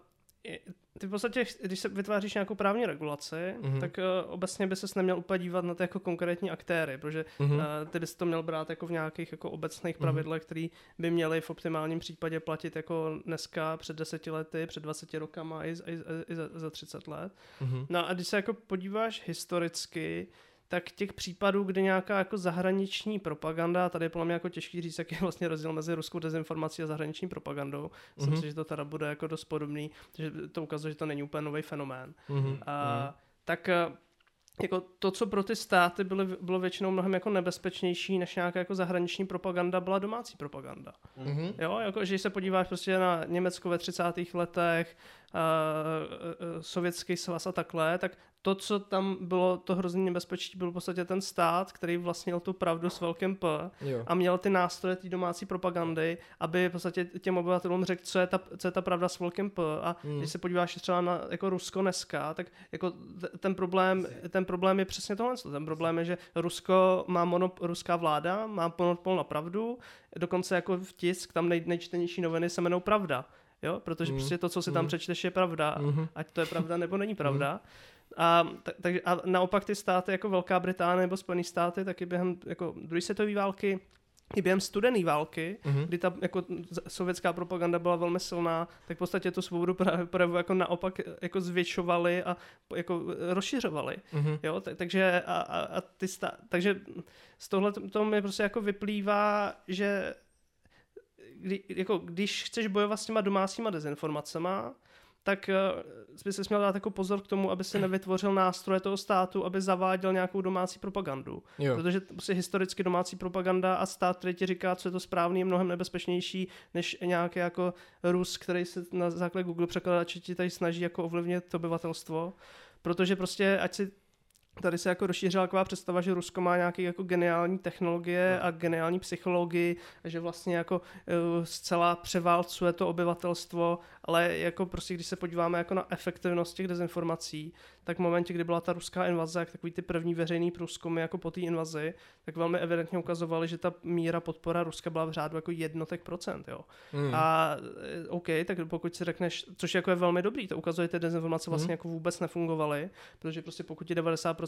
ty v podstatě, když se vytváříš nějakou právní regulaci, mm-hmm. tak uh, obecně by ses neměl úplně dívat na ty jako konkrétní aktéry, protože mm-hmm. uh, ty bys to měl brát jako v nějakých jako obecných mm-hmm. pravidlech, které by měly v optimálním případě platit jako dneska před deseti lety, před 20 rokama i, i, i za, za 30 let. Mm-hmm. No a když se jako podíváš historicky, tak těch případů, kdy nějaká jako zahraniční propaganda, tady je podle mě jako těžký říct, jaký je vlastně rozdíl mezi ruskou dezinformací a zahraniční propagandou. Myslím mm-hmm. si, že to teda bude jako dost podobný, že to ukazuje, že to není úplně nový fenomén. Mm-hmm. A, tak eh, jako to, co pro ty státy bylo, bylo většinou mnohem jako nebezpečnější než nějaká jako zahraniční propaganda, byla domácí propaganda. Mm-hmm. Jo, jako, že se podíváš prostě na Německo ve 30. letech, sovětský svaz a takhle, tak to, co tam bylo to hrozně nebezpečí, byl v podstatě ten stát, který vlastnil tu pravdu s velkým P jo. a měl ty nástroje té domácí propagandy, aby v podstatě těm obyvatelům řekl, co je ta, co je ta pravda s velkým P. A hmm. když se podíváš třeba na jako Rusko dneska, tak jako ten problém, ten problém je přesně tohle. Ten problém je, že Rusko má monop, ruská vláda má monopol na pravdu, dokonce jako v tisk, tam nej, nejčtenější noviny se jmenou Pravda. Jo? Protože mm. prostě to, co si tam mm. přečteš, je pravda. Mm. Ať to je pravda nebo není pravda. Mm. A, tak, a naopak ty státy jako Velká Británie nebo Spojené státy taky během jako druhé světové války i během studené války, mm-hmm. kdy ta jako sovětská propaganda byla velmi silná, tak v podstatě tu svobodu projevu jako naopak jako zvětšovali a jako rozšiřovali. Mm-hmm. Jo, tak, takže, a, a, a ty stá, takže z tohle to mi prostě jako vyplývá, že kdy, jako, když chceš bojovat s těma domácíma dezinformacema, tak uh, by se měl dát jako pozor k tomu, aby se nevytvořil nástroje toho státu, aby zaváděl nějakou domácí propagandu. Jo. Protože prostě historicky domácí propaganda a stát, který ti říká, co je to správný, je mnohem nebezpečnější než nějaký jako Rus, který se na základě Google překladače ti tady snaží jako ovlivnit obyvatelstvo. Protože prostě, ať si tady se jako rozšířila taková představa, že Rusko má nějaké jako geniální technologie no. a geniální psychologii, že vlastně jako uh, zcela převálcuje to obyvatelstvo, ale jako prostě když se podíváme jako na efektivnost těch dezinformací, tak v momentě, kdy byla ta ruská invaze, jak takový ty první veřejný průzkumy jako po té invazi, tak velmi evidentně ukazovali, že ta míra podpora Ruska byla v řádu jako jednotek procent, jo. Mm. A eh, OK, tak pokud si řekneš, což jako je velmi dobrý, to ukazuje, ty dezinformace vlastně mm. jako vůbec nefungovaly, protože prostě pokud ti 90%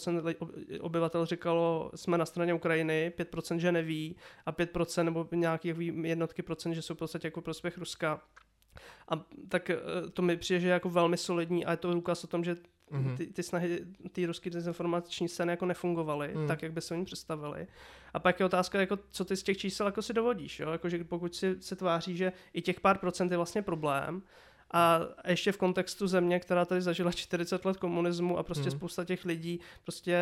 obyvatel říkalo, jsme na straně Ukrajiny, 5% že neví a 5% nebo nějaký jednotky procent, že jsou v podstatě jako prospěch Ruska, a tak eh, to mi přijde, že je jako velmi solidní a je to důkaz o tom, že mm-hmm. ty, ty snahy ty ruské dezinformační scény jako nefungovaly mm. tak, jak by se oni představili. A pak je otázka, jako, co ty z těch čísel jako si dovodíš. Jo? Jako, že pokud si se tváří, že i těch pár procent je vlastně problém, a ještě v kontextu země, která tady zažila 40 let komunismu a prostě hmm. spousta těch lidí prostě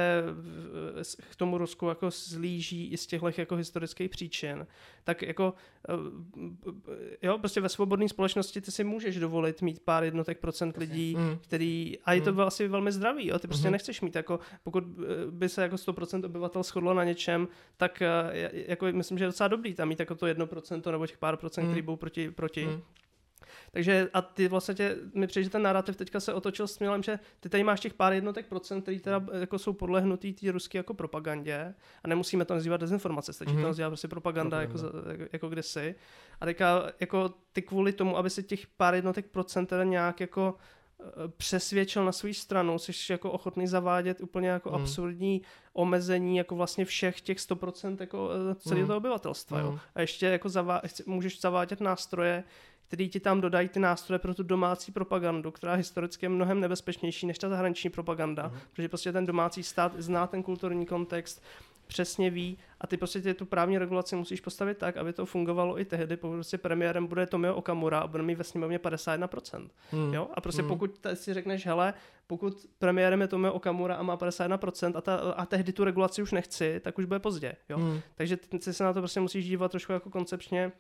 k tomu Rusku jako zlíží i z těchto jako historických příčin, tak jako eh, jo, prostě ve svobodné společnosti ty si můžeš dovolit mít pár jednotek procent lidí, hmm. který, a je to hmm. asi velmi zdravý, jo, ty prostě hmm. nechceš mít jako, pokud by se jako 100% obyvatel shodlo na něčem, tak eh, jako myslím, že je docela dobrý tam mít jako to 1% nebo těch pár procent, hmm. který budou proti, proti. Hmm. Takže a ty vlastně mi přijde, že ten narrativ teďka se otočil směrem, že ty tady máš těch pár jednotek procent, který teda jako jsou podlehnutý té ruské jako propagandě a nemusíme to nazývat dezinformace, stačí mm-hmm. to nazývat prostě propaganda, propaganda. Jako, jako kdysi. A teďka jako ty kvůli tomu, aby se těch pár jednotek procent teda nějak jako eh, přesvědčil na svou stranu, jsi jako ochotný zavádět úplně jako mm. absurdní omezení jako vlastně všech těch 100% jako eh, celého mm. toho obyvatelstva. Mm. Jo. Mhm. A ještě jako zavá- můžeš zavádět nástroje, který ti tam dodají ty nástroje pro tu domácí propagandu, která historicky je mnohem nebezpečnější než ta zahraniční propaganda, mm. protože prostě ten domácí stát zná ten kulturní kontext, přesně ví a ty prostě tu právní regulaci musíš postavit tak, aby to fungovalo i tehdy, pokud prostě premiérem bude Tomio Okamura a bude mít ve sněmovně 51%. Hmm. Jo? A prostě hmm. pokud si řekneš, hele, pokud premiérem je Tomio Okamura a má 51% a, ta, a tehdy tu regulaci už nechci, tak už bude pozdě. Jo? Hmm. Takže ty se na to prostě musíš dívat trošku jako koncepčně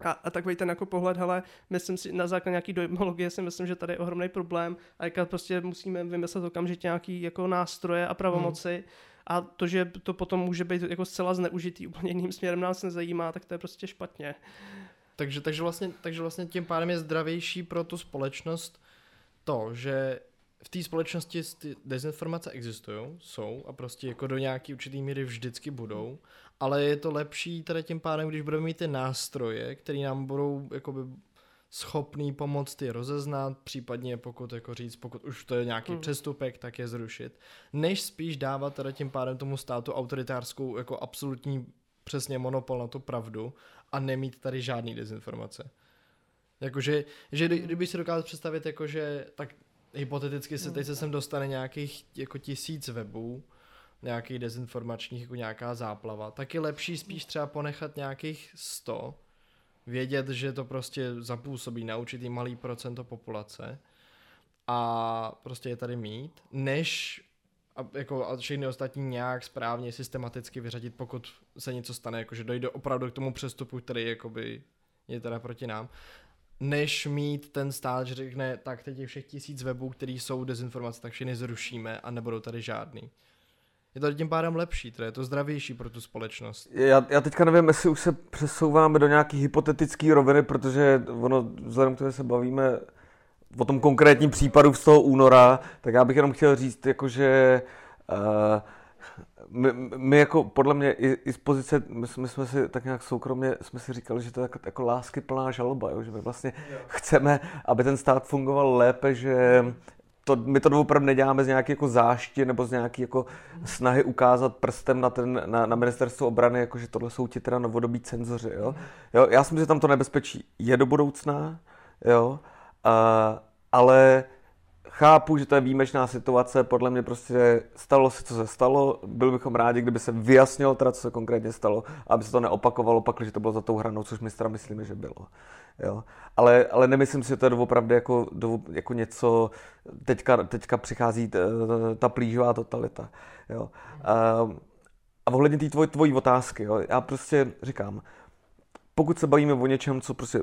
a, a takový ten jako pohled, hele, myslím si, na základě nějaký dojmologie si myslím, že tady je ohromný problém a jak prostě musíme vymyslet okamžitě nějaký jako nástroje a pravomoci hmm. a to, že to potom může být jako zcela zneužitý úplně jiným směrem nás nezajímá, tak to je prostě špatně. Takže, takže, vlastně, takže vlastně tím pádem je zdravější pro tu společnost to, že v té společnosti ty dezinformace existují, jsou a prostě jako do nějaký určitý míry vždycky budou, ale je to lepší tady tím pádem, když budeme mít ty nástroje, které nám budou jakoby schopný pomoct ty rozeznat, případně pokud jako říct, pokud už to je nějaký hmm. přestupek, tak je zrušit, než spíš dávat tady tím pádem tomu státu autoritářskou jako absolutní přesně monopol na tu pravdu a nemít tady žádný dezinformace. Jakože, že kdyby si dokázal představit, jakože, tak hypoteticky se teď se sem dostane nějakých jako tisíc webů, nějakých dezinformačních, jako nějaká záplava, tak je lepší spíš třeba ponechat nějakých 100, vědět, že to prostě zapůsobí na určitý malý procento populace a prostě je tady mít, než a, jako, a všechny ostatní nějak správně, systematicky vyřadit, pokud se něco stane, jakože dojde opravdu k tomu přestupu, který jakoby je teda proti nám. než mít ten stát, že řekne, tak teď je všech tisíc webů, který jsou dezinformace, tak všechny zrušíme a nebudou tady žádný. Je to tím pádem lepší, to je to zdravější pro tu společnost. Já, já teďka nevím, jestli už se přesouváme do nějaký hypotetický roviny, protože ono, vzhledem k tomu, že se bavíme o tom konkrétním případu z toho února, tak já bych jenom chtěl říct, jakože uh, my, my jako podle mě i, i z pozice, my, my jsme si tak nějak soukromně jsme si říkali, že to je jako, jako lásky plná žaloba, jo? že my vlastně jo. chceme, aby ten stát fungoval lépe, že to, my to opravdu neděláme z nějaké jako zášti nebo z nějaké jako snahy ukázat prstem na, ten, na, na ministerstvo obrany, jako že tohle jsou ti teda novodobí cenzoři. Jo? Jo, já si myslím, že tam to nebezpečí je do budoucna, jo? A, ale chápu, že to je výjimečná situace, podle mě prostě stalo se, co se stalo, byl bychom rádi, kdyby se vyjasnilo teda, co se konkrétně stalo, aby se to neopakovalo pak, že to bylo za tou hranou, což my teda myslíme, že bylo. Jo. Ale, ale nemyslím si, že to je opravdu jako, jako něco, teďka, teďka přichází t, ta plížová totalita. Jo. A, a ohledně té tvoj, tvojí otázky, jo, já prostě říkám, pokud se bavíme o něčem, co prostě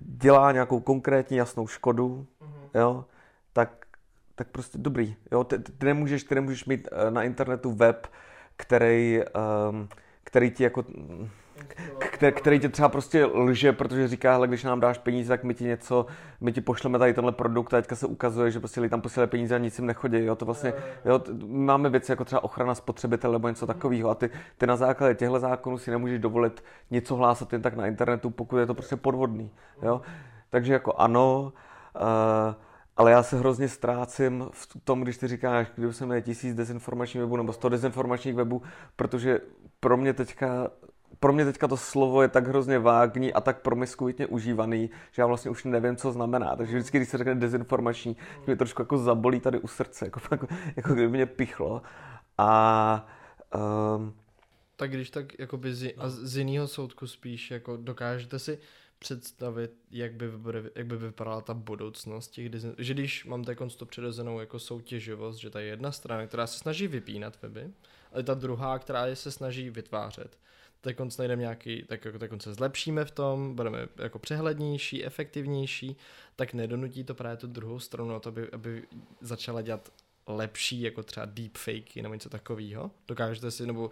dělá nějakou konkrétní jasnou škodu, mm-hmm. jo, tak, tak prostě dobrý. Jo? Ty, ty, nemůžeš, ty nemůžeš mít eh, na internetu web, který, um, který ti jako který, který tě třeba prostě lže, protože říká, hele, když nám dáš peníze, tak my ti něco, my ti pošleme tady tenhle produkt a teďka se ukazuje, že prostě lidi tam posílají peníze a nic jim nechodí, jo, to vlastně, jo, máme věci jako třeba ochrana spotřebitele nebo něco takového a ty, ty na základě těchto zákonů si nemůžeš dovolit něco hlásat jen tak na internetu, pokud je to prostě podvodný, jo, takže jako ano, uh, ale já se hrozně ztrácím v tom, když ty říkáš, když jsem měl tisíc dezinformačních webů nebo sto dezinformačních webů, protože pro mě teďka pro mě teďka to slovo je tak hrozně vágní a tak promiskuitně užívaný, že já vlastně už nevím, co znamená. Takže vždycky, když se řekne dezinformační, mě trošku jako zabolí tady u srdce, jako, jako, jako kdyby mě pichlo. A um, tak když tak jakoby z, a z jiného soudku spíš, jako dokážete si představit, jak by, jak by vypadala ta budoucnost těch design... že když mám teď to přirozenou jako soutěživost, že ta je jedna strana, která se snaží vypínat weby, ale ta druhá, která je se snaží vytvářet. Tak konc najdeme nějaký, tak jako tak se zlepšíme v tom, budeme jako přehlednější, efektivnější, tak nedonutí to právě tu druhou stranu to, aby, aby začala dělat lepší, jako třeba deepfakey nebo něco takového? Dokážete si, nebo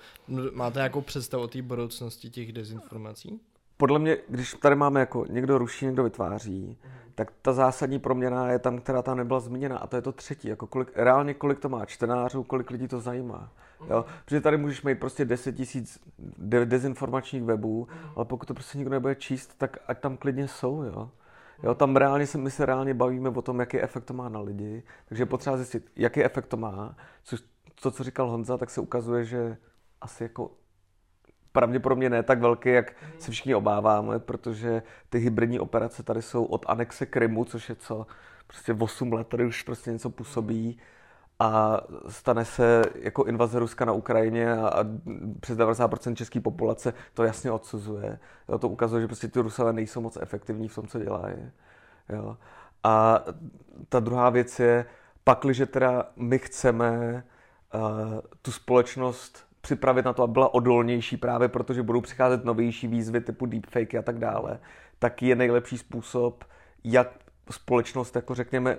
máte nějakou představu o té budoucnosti těch dezinformací? Podle mě, když tady máme jako někdo ruší, někdo vytváří, tak ta zásadní proměna je tam, která tam nebyla zmíněna a to je to třetí, jako kolik, reálně kolik to má čtenářů, kolik lidí to zajímá. Jo? Protože tady můžeš mít prostě 10 tisíc de- dezinformačních webů, ale pokud to prostě nikdo nebude číst, tak ať tam klidně jsou, jo. Jo, tam reálně se, my se reálně bavíme o tom, jaký efekt to má na lidi, takže je potřeba zjistit, jaký efekt to má, což to, co říkal Honza, tak se ukazuje, že asi jako pravděpodobně ne tak velký, jak se všichni obáváme, protože ty hybridní operace tady jsou od anexe Krymu, což je co, prostě 8 let tady už prostě něco působí a stane se jako invaze Ruska na Ukrajině a, přes 90% české populace to jasně odsuzuje. Jo, to ukazuje, že prostě ty Rusové nejsou moc efektivní v tom, co dělají. Jo. A ta druhá věc je, pakliže teda my chceme uh, tu společnost připravit na to, aby byla odolnější právě protože budou přicházet novější výzvy typu deepfake a tak dále, tak je nejlepší způsob, jak společnost, jako řekněme,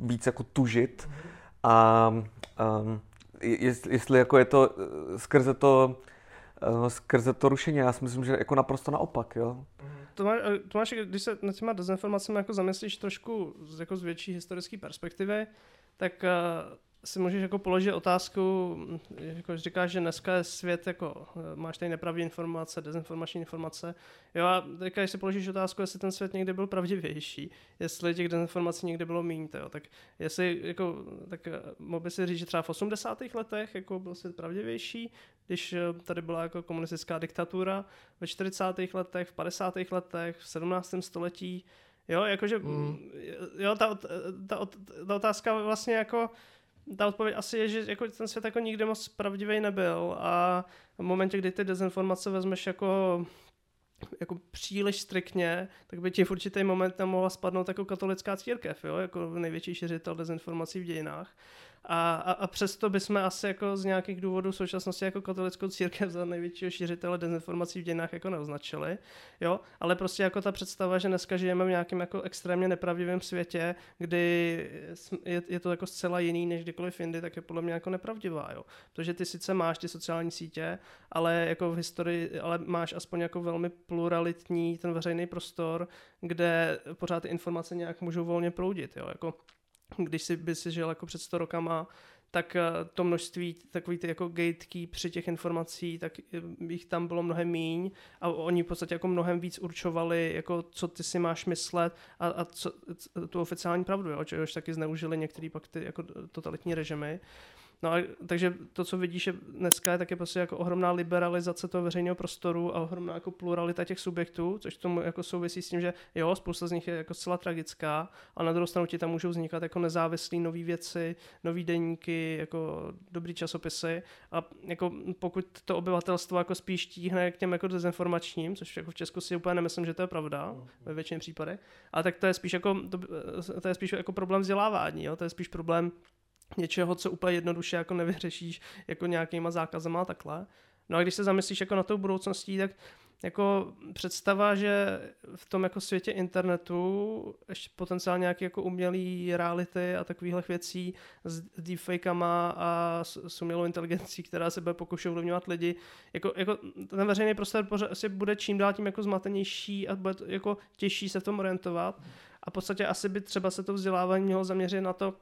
víc jako tužit a um, jestli, jestli jako je to skrze to uh, skrze to rušení, já si myslím, že jako naprosto naopak, jo. Tomáš, Tomáš, když se nad těma dezinformacemi jako zamyslíš trošku z, jako z větší historické perspektivy, tak si můžeš jako položit otázku, jako říkáš, že dneska je svět jako, máš tady nepravdě informace, dezinformační informace. Jo a teďka, když si položíš otázku, jestli ten svět někdy byl pravdivější, jestli těch dezinformací někdy bylo méně, tak jestli jako, tak eh, mohl by si říct, že třeba v 80. letech jako byl svět pravdivější, když eh, tady byla jako komunistická diktatura, ve 40. letech, v 50. letech, v 17. století, jo, jakože, mm. jo, ta, ta, ta, ta otázka vlastně jako, ta odpověď asi je, že jako ten svět jako nikdy moc pravdivý nebyl a v momentě, kdy ty dezinformace vezmeš jako jako příliš striktně, tak by ti v určitý moment nemohla spadnout jako katolická církev, jo? jako největší šiřitel dezinformací v dějinách. A, a, a přesto bychom asi jako z nějakých důvodů v současnosti jako katolickou církev za největšího šířitele dezinformací v dějinách jako neoznačili, jo, ale prostě jako ta představa, že dneska žijeme v nějakém jako extrémně nepravdivém světě, kdy je, je to jako zcela jiný než kdykoliv jindy, tak je podle mě jako nepravdivá, jo. Protože ty sice máš ty sociální sítě, ale jako v historii, ale máš aspoň jako velmi pluralitní ten veřejný prostor, kde pořád ty informace nějak můžou volně proudit, jo, jako když si by si žil jako před 100 rokama, tak eh, to množství takový ty jako gatekeepři při těch informací, tak jich tam bylo mnohem míň a oni v podstatě jako mnohem víc určovali, jako co ty si máš myslet a, a co, tu oficiální pravdu, jo, čehož taky zneužili některý pak ty jako totalitní režimy. No a, takže to, co vidíš je dneska, je taky prostě jako ohromná liberalizace toho veřejného prostoru a ohromná jako pluralita těch subjektů, což tomu jako souvisí s tím, že jo, spousta z nich je jako zcela tragická, a na druhou stranu ti tam můžou vznikat jako nezávislé nové věci, nové deníky, jako dobrý časopisy a jako pokud to obyvatelstvo jako spíš tíhne k těm jako dezinformačním, což jako v Česku si úplně nemyslím, že to je pravda ve většině případech, a tak to je spíš jako, to, to je spíš jako problém vzdělávání, jo? to je spíš problém něčeho, co úplně jednoduše jako nevyřešíš jako nějakýma zákazama a takhle. No a když se zamyslíš jako na tou budoucností, tak jako představa, že v tom jako světě internetu ještě potenciálně nějaké jako umělý reality a takovýchhle věcí s deepfakama a s, s umělou inteligencí, která se bude pokoušet ovlivňovat lidi, jako, jako ten veřejný prostor asi bude čím dál tím jako zmatenější a bude jako těžší se v tom orientovat. A v podstatě asi by třeba se to vzdělávání mělo zaměřit na to,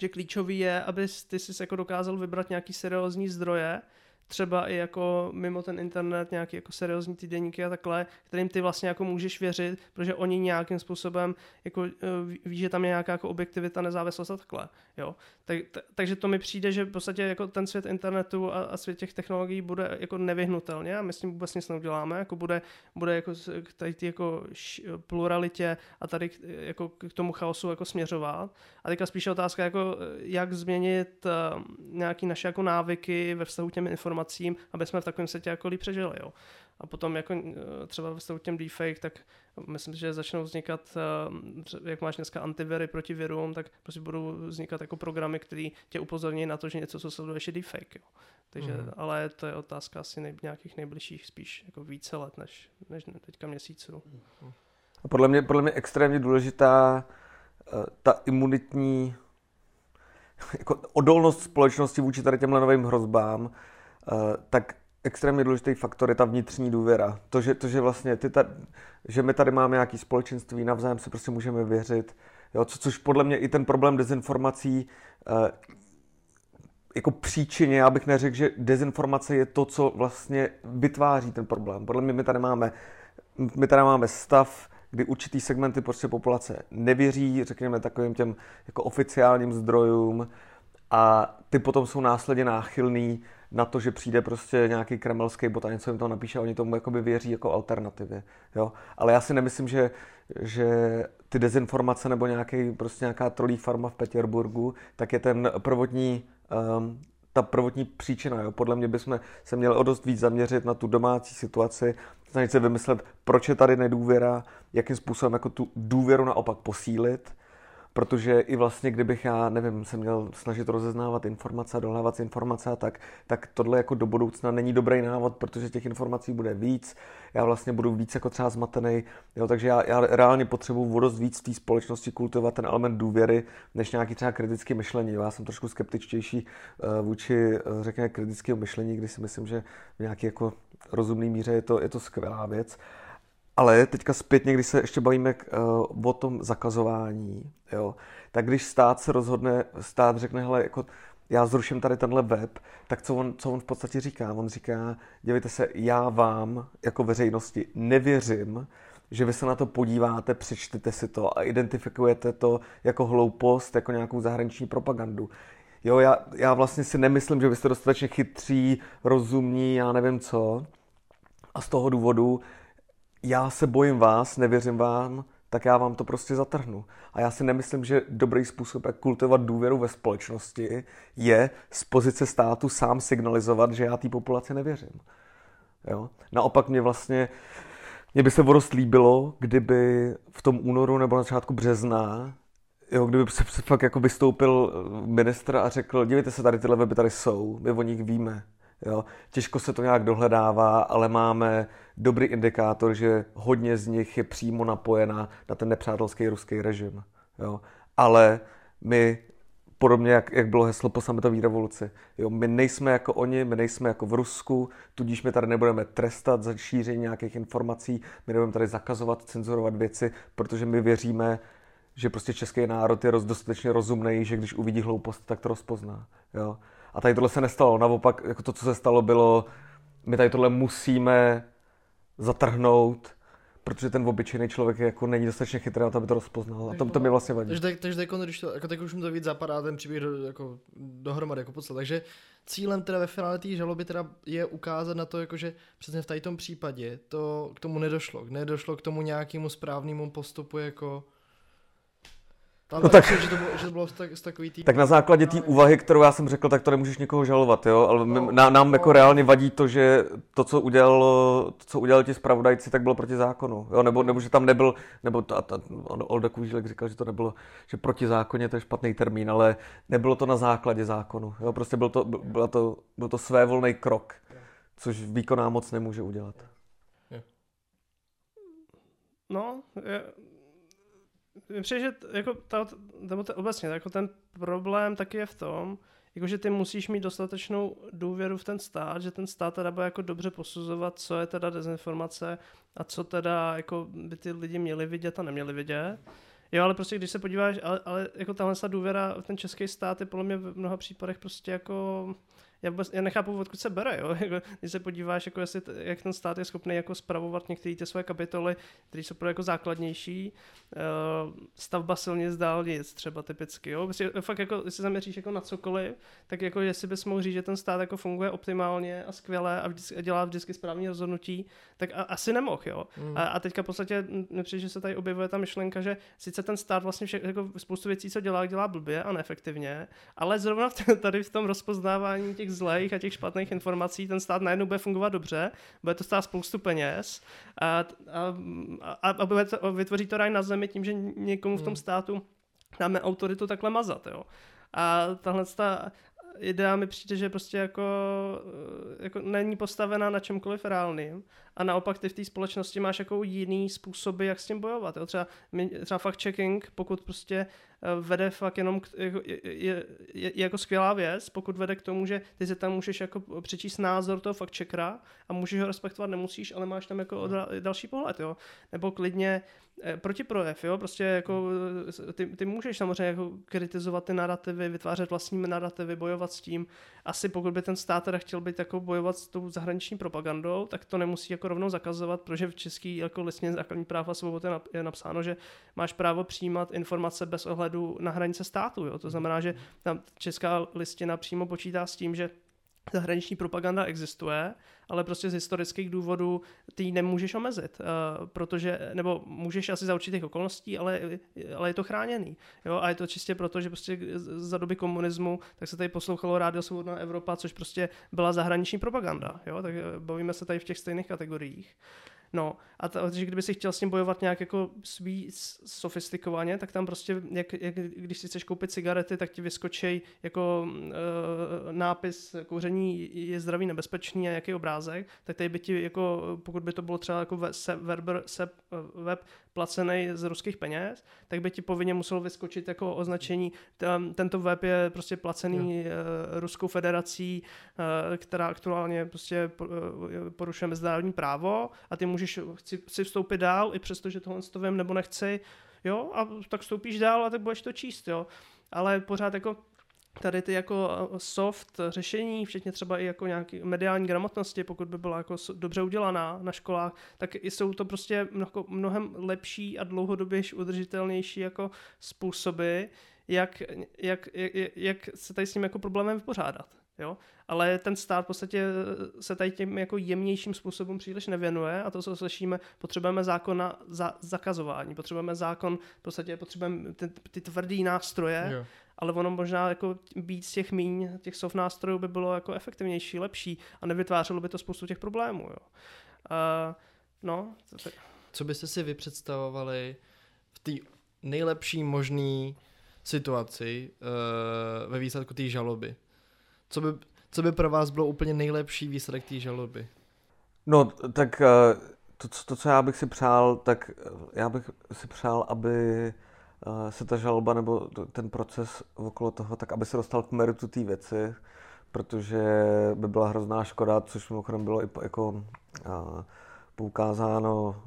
že klíčový je, aby ty si jako dokázal vybrat nějaký seriózní zdroje, třeba i jako mimo ten internet nějaký jako seriózní týdeníky a takhle, kterým ty vlastně jako můžeš věřit, protože oni nějakým způsobem jako eh, ví, že tam je nějaká jako objektivita, nezávislost a takhle, jo. Tak, t- takže to mi přijde, že v podstatě jako ten svět internetu a, a svět těch technologií bude jako nevyhnutelně a my s tím vůbec nic neuděláme, jako bude, bude jako tady ty jako pluralitě a tady k, jako k tomu chaosu jako směřovat. A teďka spíše otázka jako jak změnit uh, nějaký naše jako návyky ve vztahu těm informacím informacím, aby jsme v takovém světě jako líp přežili. Jo. A potom jako eh, třeba ve těm deepfake, tak myslím, že začnou vznikat, eh, jak máš dneska antiviry proti virům, tak prostě budou vznikat jako programy, které tě upozorní na to, že něco, co sleduješ, je deepfake. Jo. Takže, mm. ale to je otázka asi nej, nějakých nejbližších spíš jako více let, než, než teďka měsíců. A podle mě, podle mě extrémně důležitá uh, ta imunitní jako odolnost společnosti vůči tady těmhle novým hrozbám, Eh, tak extrémně důležitý faktor je ta vnitřní důvěra. To, že, to, že vlastně ty ta, že my tady máme nějaké společenství, navzájem se prostě můžeme věřit, jo, co, což podle mě i ten problém dezinformací eh, jako příčině, já bych neřekl, že dezinformace je to, co vlastně vytváří ten problém. Podle mě my tady máme, my tady máme stav, kdy určitý segmenty prostě populace nevěří, řekněme, takovým těm jako oficiálním zdrojům a ty potom jsou následně náchylný na to, že přijde prostě nějaký kremelský bot a něco jim to napíše oni tomu jakoby věří jako alternativě. Jo? Ale já si nemyslím, že, že ty dezinformace nebo nějaký, prostě nějaká trolí farma v Petěrburgu, tak je ten prvotní um, ta prvotní příčina. Jo? Podle mě bychom se měli o dost víc zaměřit na tu domácí situaci, snažit se vymyslet, proč je tady nedůvěra, jakým způsobem jako tu důvěru naopak posílit protože i vlastně, kdybych já, nevím, se měl snažit rozeznávat informace a dohledávat informace a tak, tak tohle jako do budoucna není dobrý návod, protože těch informací bude víc, já vlastně budu víc jako třeba zmatený, jo, takže já, já reálně potřebuji vodost víc v té společnosti kultivovat ten element důvěry, než nějaký třeba kritický myšlení. Já jsem trošku skeptičtější uh, vůči, uh, řekněme, kritického myšlení, když si myslím, že v nějaký jako rozumný míře je to, je to skvělá věc. Ale teďka zpětně, když se ještě bavíme uh, o tom zakazování, jo, tak když stát se rozhodne, stát řekne, hele, jako já zruším tady tenhle web, tak co on, co on v podstatě říká? On říká, dívejte se, já vám jako veřejnosti nevěřím, že vy se na to podíváte, přečtete si to a identifikujete to jako hloupost, jako nějakou zahraniční propagandu. Jo, já, já vlastně si nemyslím, že vy jste dostatečně chytří, rozumní, já nevím co. A z toho důvodu já se bojím vás, nevěřím vám, tak já vám to prostě zatrhnu. A já si nemyslím, že dobrý způsob, jak kultivovat důvěru ve společnosti, je z pozice státu sám signalizovat, že já té populaci nevěřím. Jo? Naopak mě vlastně, mě by se vodost líbilo, kdyby v tom únoru nebo na začátku března Jo, kdyby se fakt jako vystoupil ministr a řekl, dívejte se, tady tyhle weby tady jsou, my o nich víme. Jo. Těžko se to nějak dohledává, ale máme dobrý indikátor, že hodně z nich je přímo napojena na ten nepřátelský ruský režim. Jo. Ale my, podobně jak, jak bylo heslo po sametové revoluci, jo, my nejsme jako oni, my nejsme jako v Rusku, tudíž my tady nebudeme trestat za šíření nějakých informací, my nebudeme tady zakazovat, cenzurovat věci, protože my věříme, že prostě český národ je dostatečně rozumný, že když uvidí hloupost, tak to rozpozná. Jo. A tady tohle se nestalo. Naopak, jako to, co se stalo, bylo, my tady tohle musíme zatrhnout, protože ten obyčejný člověk jako není dostatečně chytrý na to, aby to rozpoznal. A to, to mi vlastně vadí. Takže, takže teď, když to, jako teď už mi to víc zapadá ten příběh do, jako, dohromady jako podstat. Takže cílem teda ve finále té žaloby teda je ukázat na to, jako, že přesně v tady tom případě to k tomu nedošlo. Nedošlo k tomu nějakému správnému postupu jako no tak, že to bylo, že to bylo tak, z takový tý... tak na základě té úvahy, kterou já jsem řekl, tak to nemůžeš někoho žalovat, jo? Ale no, nám, nám no, jako reálně vadí to, že to, co udělalo, to, co udělali ti zpravodajci, tak bylo proti zákonu, jo? Nebo, nebo že tam nebyl, nebo ta, ta, Olda Kůžilek říkal, že to nebylo, že proti zákoně to je špatný termín, ale nebylo to na základě zákonu, jo? Prostě byl to, byl to, byl to svévolný krok, což výkonná moc nemůže udělat. No, je přijde, že jako ta, nebo to, obecně, jako ten problém taky je v tom, jako že ty musíš mít dostatečnou důvěru v ten stát, že ten stát teda bude jako dobře posuzovat, co je teda dezinformace a co teda jako by ty lidi měli vidět a neměli vidět. Jo, ale prostě když se podíváš, ale, ale jako tahle důvěra v ten český stát je podle mě v mnoha případech prostě jako já, vůbec, já nechápu, odkud se bere, jo? Jako, když se podíváš, jako jestli, jak ten stát je schopný jako spravovat některé ty své kapitoly, které jsou pro jako základnější, uh, stavba silnic dálnic třeba typicky, jo? Prostě fakt jako, když se zaměříš jako na cokoliv, tak jako jestli bys mohl říct, že ten stát jako funguje optimálně a skvěle a, vždycky, a dělá vždycky správné rozhodnutí, tak a, asi nemohl, jo? Mm. A, a teďka v podstatě nepřijde, že se tady objevuje ta myšlenka, že sice ten stát vlastně vše, jako spoustu věcí, co dělá, dělá blbě a neefektivně, ale zrovna tady v tom rozpoznávání těch těch zlejch a těch špatných informací ten stát najednou bude fungovat dobře, bude to stát spoustu peněz a, a, a, a bude to, vytvoří to raj na zemi tím, že někomu v tom hmm. státu dáme autoritu takhle mazat. Jo. A tahle ta idea mi přijde, že prostě jako, jako není postavená na čemkoliv reálným a naopak ty v té společnosti máš jako jiný způsoby, jak s tím bojovat. Jo. Třeba, třeba fact-checking, pokud prostě vede fakt jenom, k, jako, je, je, je, jako skvělá věc, pokud vede k tomu, že ty se tam můžeš jako přečíst názor toho fakt checkera a můžeš ho respektovat, nemusíš, ale máš tam jako další pohled, jo. Nebo klidně eh, protiprojev, jo, prostě jako eh, ty, ty můžeš samozřejmě jako kritizovat ty narrativy, vytvářet vlastní narrativy, bojovat s tím. Asi pokud by ten stát teda chtěl být jako bojovat s tou zahraniční propagandou, tak to nemusí jako rovnou zakazovat, protože v český jako listně základní práva svobody je napsáno, že máš právo přijímat informace bez ohledu na hranice státu. Jo? To znamená, že tam česká listina přímo počítá s tím, že zahraniční propaganda existuje, ale prostě z historických důvodů ty ji nemůžeš omezit, uh, protože, nebo můžeš asi za určitých okolností, ale, ale je to chráněný. Jo? A je to čistě proto, že prostě za doby komunismu tak se tady poslouchalo Rádio Svobodná Evropa, což prostě byla zahraniční propaganda. Jo? Tak eh, bavíme se tady v těch stejných kategoriích. No a to, že kdyby si chtěl s tím bojovat nějak jako víc sofistikovaně, tak tam prostě, jak, jak, když si chceš koupit cigarety, tak ti vyskočí jako e, nápis kouření je zdravý, nebezpečný a jaký obrázek, tak tady by ti jako, pokud by to bylo třeba jako se, Verber, se, web placený z ruských peněz, tak by ti povinně muselo vyskočit jako označení, ten, tento web je prostě placený jo. E, Ruskou federací, která aktuálně prostě porušuje mezinárodní právo a ty můžeš chci, si vstoupit dál, i přesto, že tohle to vím nebo nechci, jo, a tak vstoupíš dál a tak budeš to číst, jo. Ale pořád jako tady ty jako soft řešení, včetně třeba i jako nějaký mediální gramotnosti, pokud by byla jako dobře udělaná na školách, tak jsou to prostě mnohem lepší a dlouhodobější udržitelnější jako způsoby, jak, jak, jak, jak se tady s tím jako problémem vypořádat. Jo? Ale ten stát v podstatě eh, se tady tím jako jemnějším způsobem příliš nevěnuje a to, co slyšíme, potřebujeme zákon na za, zakazování, potřebujeme zákon, v podstatě potřebujeme ty, ty tvrdý nástroje, jo. ale ono možná jako být z těch míň, těch soft nástrojů by bylo jako efektivnější, lepší a nevytvářelo by to spoustu těch problémů. Jo? Uh, no. Co byste si vy představovali v té nejlepší možný situaci uh, ve výsledku té žaloby. Co by, co by pro vás bylo úplně nejlepší výsledek té žaloby? No, tak uh, to, to, co já bych si přál, tak já bych si přál, aby se ta žaloba nebo ten proces okolo toho, tak aby se dostal k meritu té věci, protože by byla hrozná škoda, což mimochodem bylo i jako poukázáno,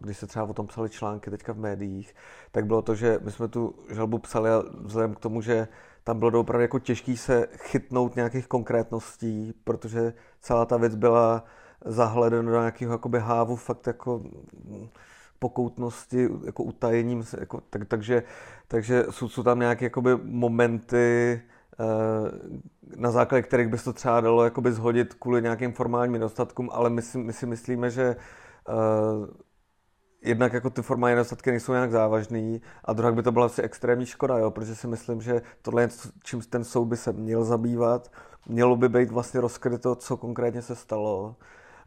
když se třeba o tom psali články teďka v médiích, tak bylo to, že my jsme tu žalbu psali a vzhledem k tomu, že tam bylo opravdu jako těžký se chytnout nějakých konkrétností, protože celá ta věc byla zahledena do nějakého jakoby hávu fakt jako pokoutnosti, jako utajením, jako, tak, takže, takže jsou, jsou tam nějaké jakoby momenty, eh, na základě kterých by se to třeba dalo jakoby zhodit kvůli nějakým formálním nedostatkům, ale my si, my si myslíme, že uh, jednak jako ty formální nedostatky nejsou nějak závažný a druhá by to byla asi extrémní škoda, jo, protože si myslím, že tohle je čím ten soud by se měl zabývat, mělo by být vlastně rozkryto, co konkrétně se stalo,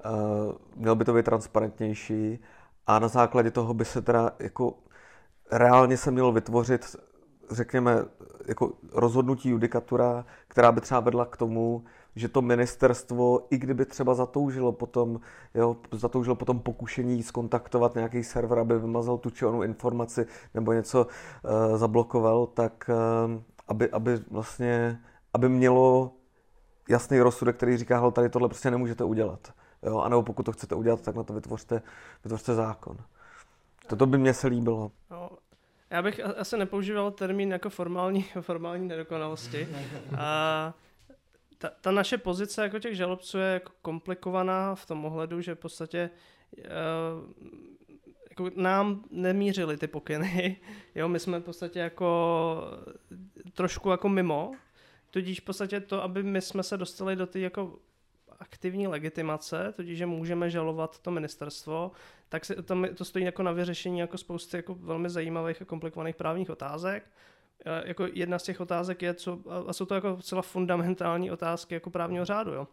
uh, mělo by to být transparentnější a na základě toho by se teda jako reálně se mělo vytvořit, řekněme, jako rozhodnutí judikatura, která by třeba vedla k tomu, že to ministerstvo, i kdyby třeba zatoužilo potom, jo, zatoužilo potom pokušení skontaktovat nějaký server, aby vymazal tu či onu informaci nebo něco uh, zablokoval, tak uh, aby, aby vlastně, aby mělo jasný rozsudek, který říká, tady tohle prostě nemůžete udělat. Jo? A nebo pokud to chcete udělat, tak na to vytvořte, vytvořte zákon. Toto by mě se líbilo. Já bych asi nepoužíval termín jako formální, formální nedokonalosti. A ta, ta naše pozice jako těch žalobců je jako komplikovaná v tom ohledu, že v podstatě uh, jako nám nemířily ty pokyny. Jo, my jsme v podstatě jako trošku jako mimo. Tudíž v podstatě to, aby my jsme se dostali do té jako aktivní legitimace, tudíž, že můžeme žalovat to ministerstvo, tak se, to, to stojí jako na vyřešení jako spousty jako velmi zajímavých a komplikovaných právních otázek. Jako jedna z těch otázek je, co, a jsou to jako celá fundamentální otázky jako právního řádu. Jo.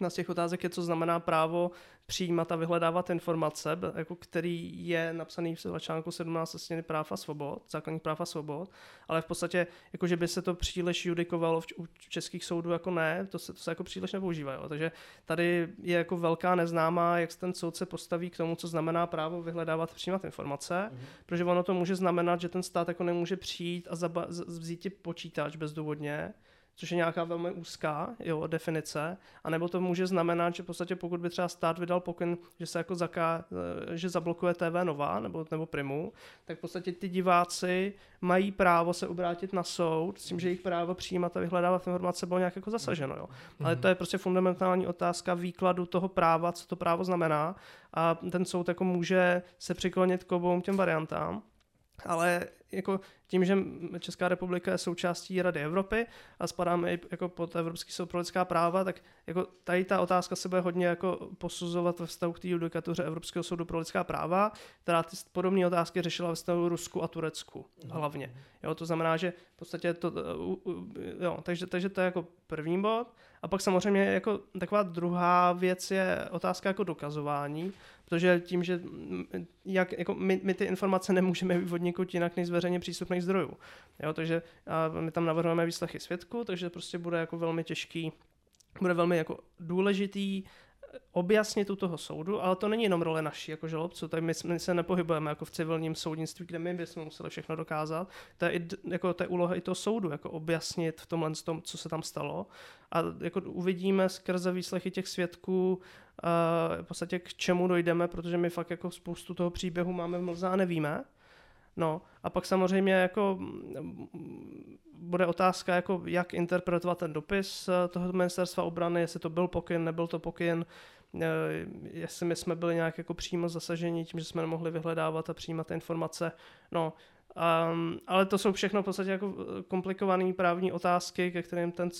Jedna z těch otázek je, co znamená právo přijímat a vyhledávat informace, jako který je napsaný v článku 17 listiny práv a svobod, základních práv a svobod, ale v podstatě, jako že by se to příliš judikovalo v, u českých soudů, jako ne, to se, to se jako příliš nepoužívá. Jo. Takže tady je jako velká neznámá, jak se ten soudce postaví k tomu, co znamená právo vyhledávat a přijímat informace, mm-hmm. protože ono to může znamenat, že ten stát jako nemůže přijít a zaba, vzít ti počítač bezdůvodně, což je nějaká velmi úzká jo, definice, a nebo to může znamenat, že v podstatě pokud by třeba stát vydal pokyn, že se jako zaká, eh, že zablokuje TV Nova nebo, nebo Primu, tak v podstatě ty diváci mají právo se obrátit na soud s tím, že jejich právo přijímat a vyhledávat informace bylo nějak jako zasaženo. Jo. Ale to je prostě fundamentální otázka výkladu toho práva, co to právo znamená a ten soud jako může se přiklonit k obou těm variantám ale jako tím, že Česká republika je součástí Rady Evropy a spadáme i jako pod Evropský soud pro lidská práva, tak jako tady ta otázka se bude hodně jako posuzovat ve vztahu k té judikatuře Evropského soudu pro lidská práva, která ty podobné otázky řešila ve vztahu Rusku a Turecku mhm. hlavně. Jo, to znamená, že v podstatě to, jo, takže, takže to je jako první bod. A pak samozřejmě jako taková druhá věc je otázka jako dokazování, protože tím, že jak, jako my, my ty informace nemůžeme vyvodnit jinak než z veřejně přístupných zdrojů. Jo, takže my tam navrhujeme výslechy svědků, takže prostě bude jako velmi těžký, bude velmi jako důležitý objasnit u toho soudu, ale to není jenom role naší jako žalobců, tady my, my se nepohybujeme jako v civilním soudnictví, kde my bychom museli všechno dokázat. To je, i, jako, to je úloha i toho soudu, jako objasnit v tomhle tom, co se tam stalo. A jako uvidíme skrze výslechy těch svědků uh, v podstatě k čemu dojdeme, protože my fakt jako spoustu toho příběhu máme v mlze a nevíme. No a pak samozřejmě jako bude otázka, jako jak interpretovat ten dopis eh, toho ministerstva obrany, jestli to byl pokyn, nebyl to pokyn, eh, jestli my jsme byli nějak jako přímo zasaženi tím, že jsme nemohli vyhledávat a přijímat informace. No, Um, ale to jsou všechno v podstatě jako komplikované právní otázky, ke kterým ten,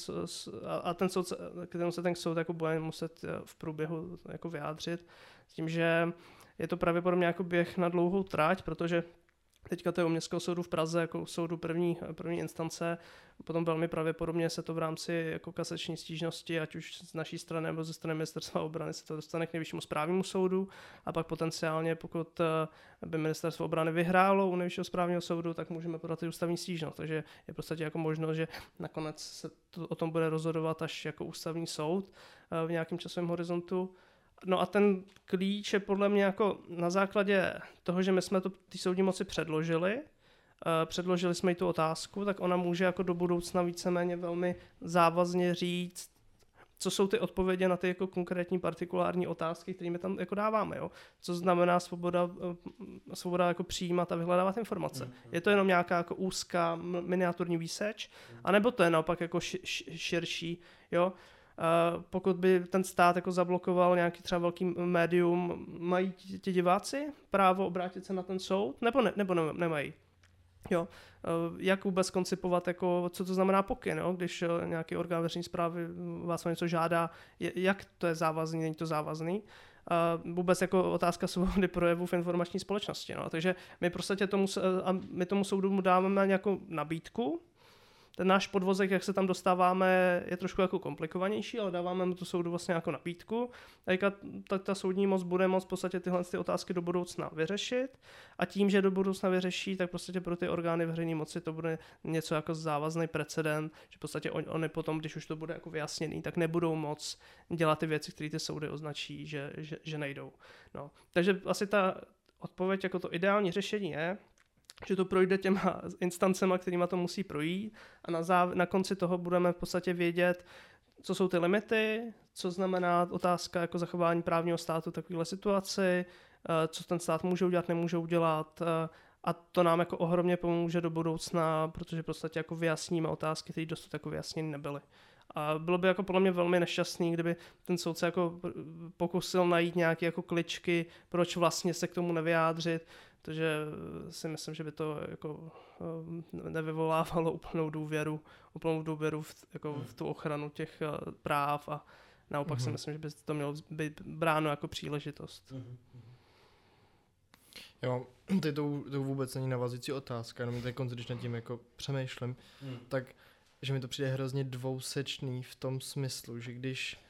a ten soud, kterým se ten soud jako bude muset eh, v průběhu jako vyjádřit. S tím, že je to pravděpodobně jako běh na dlouhou tráť, protože Teďka to je u Městského soudu v Praze jako soudu první, první instance. Potom velmi pravděpodobně se to v rámci jako kasační stížnosti, ať už z naší strany nebo ze strany ministerstva obrany, se to dostane k nejvyššímu správnímu soudu a pak potenciálně, pokud eh, by ministerstvo obrany vyhrálo u nejvyššího správního soudu, tak můžeme podat i ústavní stížnost. Takže je v podstatě jako možnost, že nakonec se to, o tom bude rozhodovat až jako ústavní soud eh, v nějakém časovém horizontu. No a ten klíč je podle mě jako na základě toho, že my jsme to ty soudní moci předložili, uh, předložili jsme jí tu otázku, tak ona může jako do budoucna víceméně velmi závazně říct, co jsou ty odpovědi na ty jako konkrétní partikulární otázky, kterými tam jako dáváme, jo? Co znamená svoboda, eh, svoboda jako přijímat a vyhledávat informace. Mm, mm. Je to jenom nějaká jako úzká miniaturní výseč, mm. anebo to je naopak jako ši, širší, jo? Uh, pokud by ten stát jako zablokoval nějaký třeba velký médium, mají ti, diváci právo obrátit se na ten soud, nebo, ne, nebo ne, nemají? Jo, uh, jak vůbec koncipovat, jako, co to znamená pokyn, jo? když uh, nějaký orgán veřejné zprávy vás o něco žádá, jak to je závazný, není to závazný. Uh, vůbec jako otázka svobody projevu v informační společnosti. No. Takže my prostě tomu, a my tomu soudu dáváme nějakou nabídku, ten náš podvozek, jak se tam dostáváme, je trošku jako komplikovanější, ale dáváme mu tu soudu vlastně jako nabídku. A ta, ta soudní moc bude moct v podstatě tyhle ty otázky do budoucna vyřešit a tím, že do budoucna vyřeší, tak podstatě pro ty orgány veřejné moci to bude něco jako závazný precedent, že v podstatě on, oni potom, když už to bude jako vyjasněný, tak nebudou moc dělat ty věci, které ty soudy označí, že, že, že nejdou. No. Takže asi ta odpověď jako to ideální řešení je, že to projde těma instancema, kterými to musí projít a na, záv- na konci toho budeme v podstatě vědět, co jsou ty limity, co znamená otázka jako zachování právního státu takovéhle situaci, eh, co ten stát může udělat, nemůže udělat eh, a to nám jako ohromně pomůže do budoucna, protože v podstatě jako vyjasníme otázky, které dosud jako vyjasněny nebyly. A bylo by jako podle mě velmi nešťastný, kdyby ten soudce jako pokusil najít nějaké jako kličky, proč vlastně se k tomu nevyjádřit, takže si myslím, že by to jako eh, nevyvolávalo úplnou důvěru, úplnou důvěru v, jako v tu ochranu těch eh, práv a naopak mm-hmm. si mhm. myslím, že by to mělo být bráno jako příležitost. Mm-hmm. Jo, ty to, to vůbec není navazující otázka, jenom teď, když nad tím jako přemýšlím, mm. tak že mi to přijde hrozně dvousečný v tom smyslu, že když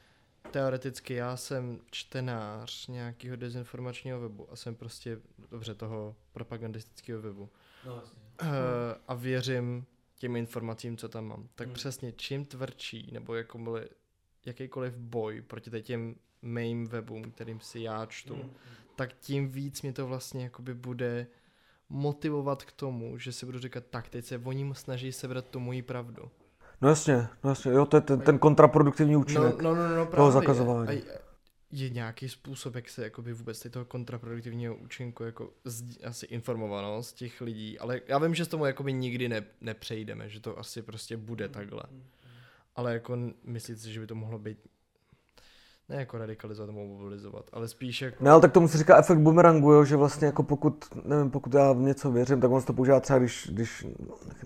teoreticky já jsem čtenář nějakého dezinformačního webu a jsem prostě, dobře, toho propagandistického webu. No, vlastně. Uh, a věřím těm informacím, co tam mám. Tak hmm. přesně čím tvrdší, nebo jako jakýkoliv boj proti těm mým webům, kterým si já čtu, hmm. tak tím víc mě to vlastně jakoby bude motivovat k tomu, že si budu říkat, tak teď se oni snaží sebrat tu moji pravdu. No jasně, no jasně, jo, to je ten, ten kontraproduktivní no, účinek no, no, no, no, právě, toho zakazování. Je, je nějaký způsob, jak se jakoby vůbec toho kontraproduktivního účinku jako z, asi informovanost těch lidí, ale já vím, že s tomu jakoby nikdy ne, nepřejdeme, že to asi prostě bude takhle. Ale jako myslíte si, že by to mohlo být ne jako radikalizovat nebo mobilizovat, ale spíš jako... Ne, ale tak tomu se říká efekt bumerangu, jo, že vlastně jako pokud, nevím, pokud já v něco věřím, tak on se to používá třeba, když, když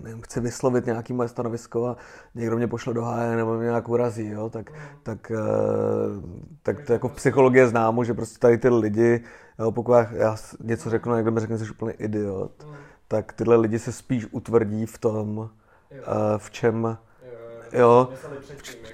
nevím, chci vyslovit nějaký moje stanovisko a někdo mě pošle do háje nebo mě nějak urazí, jo, tak, tak, eh, tak to jako v psychologii je známo, že prostě tady ty lidi, jo, pokud já, já něco řeknu a někdo mi řekne, že jsi úplně idiot, tak tyhle lidi se spíš utvrdí v tom, eh, v čem jo,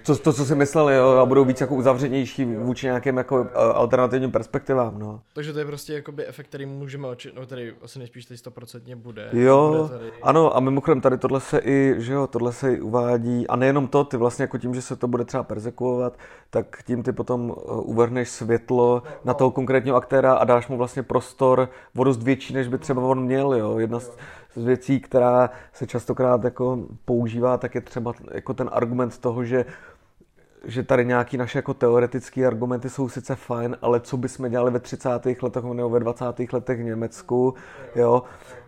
to, to, co si mysleli, jo, a budou víc jako uzavřenější vůči nějakým jako eh, alternativním perspektivám, no. Takže to je prostě jakoby efekt, který můžeme očit, no který asi nejspíš tady stoprocentně bude. Jo, bude tady... ano, a mimochodem tady tohle se i, že jo, tohle se i uvádí, a nejenom to, ty vlastně jako tím, že se to bude třeba persekuovat, tak tím ty potom eh, uvrhneš světlo no, na toho konkrétního aktéra a dáš mu vlastně prostor o dost větší, než by třeba on měl, jo. Jedna z, z věcí, která se častokrát jako používá, tak je třeba jako ten argument toho, že že tady nějaký naše jako teoretické argumenty jsou sice fajn, ale co bychom dělali ve 30. letech nebo ve 20. letech v Německu, jo,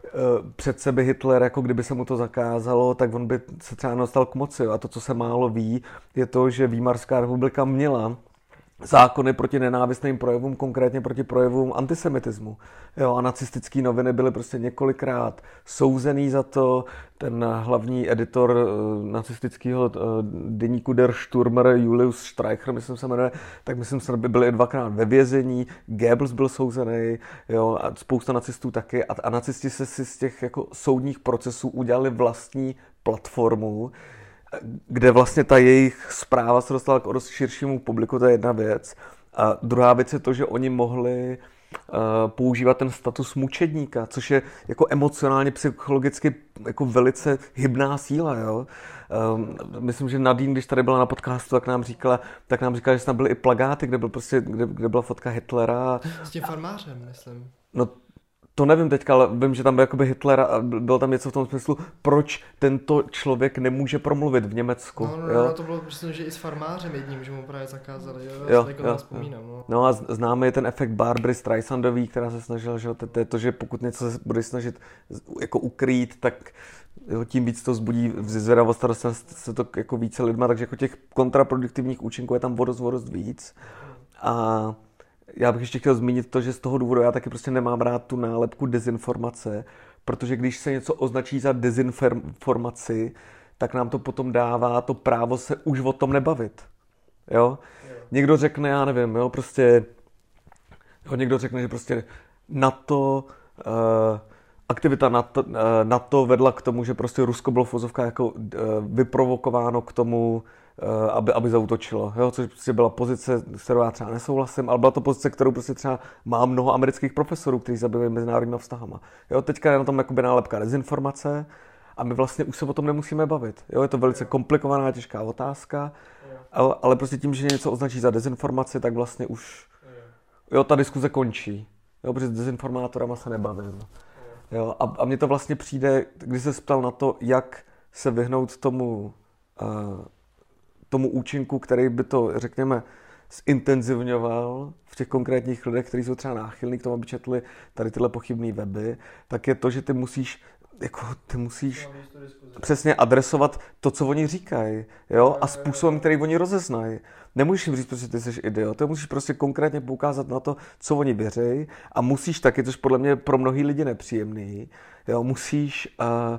e, přece by Hitler, jako kdyby se mu to zakázalo, tak on by se třeba nedostal k moci. A to, co se málo ví, je to, že Výmarská republika měla zákony proti nenávistným projevům, konkrétně proti projevům antisemitismu. Jo, a nacistické noviny byly prostě několikrát souzený za to. Ten hlavní editor uh, nacistického uh, deníku Der Sturmer, Julius Streicher, myslím se jmenuje, tak myslím, že by byli dvakrát ve vězení, Goebbels byl souzený, jo, a spousta nacistů taky. A, a nacisti se si z těch jako soudních procesů udělali vlastní platformu, kde vlastně ta jejich zpráva se dostala k širšímu publiku, to je jedna věc. A druhá věc je to, že oni mohli uh, používat ten status mučedníka, což je jako emocionálně, psychologicky jako velice hybná síla. Jo? Um, myslím, že Nadine, když tady byla na podcastu, tak nám říkala, tak nám říkala, že tam byly i plagáty, kde, byl prostě, kde, kde byla fotka Hitlera. S tím farmářem, myslím. No to nevím teďka, ale vím, že tam byl jakoby Hitler a bylo tam něco v tom smyslu, proč tento člověk nemůže promluvit v Německu. No, no, jo? no to bylo prostě, že i s farmářem jedním, že mu právě zakázali, jo, jo, jo, vzpomínám. No. no a známe je ten efekt Barbary Streisandový, která se snažila, že to, to, to, že pokud něco se bude snažit jako ukrýt, tak jo, tím víc to zbudí zvědavost a se to jako více lidma, takže jako těch kontraproduktivních účinků je tam vodost, vodost víc. A já bych ještě chtěl zmínit to, že z toho důvodu já taky prostě nemám rád tu nálepku dezinformace, protože když se něco označí za dezinformaci, tak nám to potom dává to právo se už o tom nebavit. Jo? Někdo řekne, já nevím, jo, prostě, jo, někdo řekne, že prostě NATO, uh, aktivita NATO, uh, NATO vedla k tomu, že prostě Rusko bylo v jako uh, vyprovokováno k tomu, aby, aby zautočilo, jo? což prostě byla pozice, s kterou já třeba nesouhlasím, ale byla to pozice, kterou prostě třeba má mnoho amerických profesorů, kteří zabývají mezinárodními vztahama. Jo? Teďka je na tom jakoby nálepka dezinformace a my vlastně už se o tom nemusíme bavit. Jo? Je to velice komplikovaná, těžká otázka, ale, ale prostě tím, že něco označí za dezinformaci, tak vlastně už jo, ta diskuze končí. Jo, protože s dezinformátorama se nebavím. Jo, a, a mně to vlastně přijde, když se ptal na to, jak se vyhnout tomu uh, tomu účinku, který by to, řekněme, zintenzivňoval v těch konkrétních lidech, kteří jsou třeba náchylní k tomu, aby četli tady tyhle pochybné weby, tak je to, že ty musíš jako ty musíš přesně adresovat to, co oni říkají, jo, a způsobem, který oni rozeznají. Nemůžeš jim říct, že ty jsi idiot, ty musíš prostě konkrétně poukázat na to, co oni věří a musíš taky, což podle mě pro mnohý lidi nepříjemný, jo, musíš uh,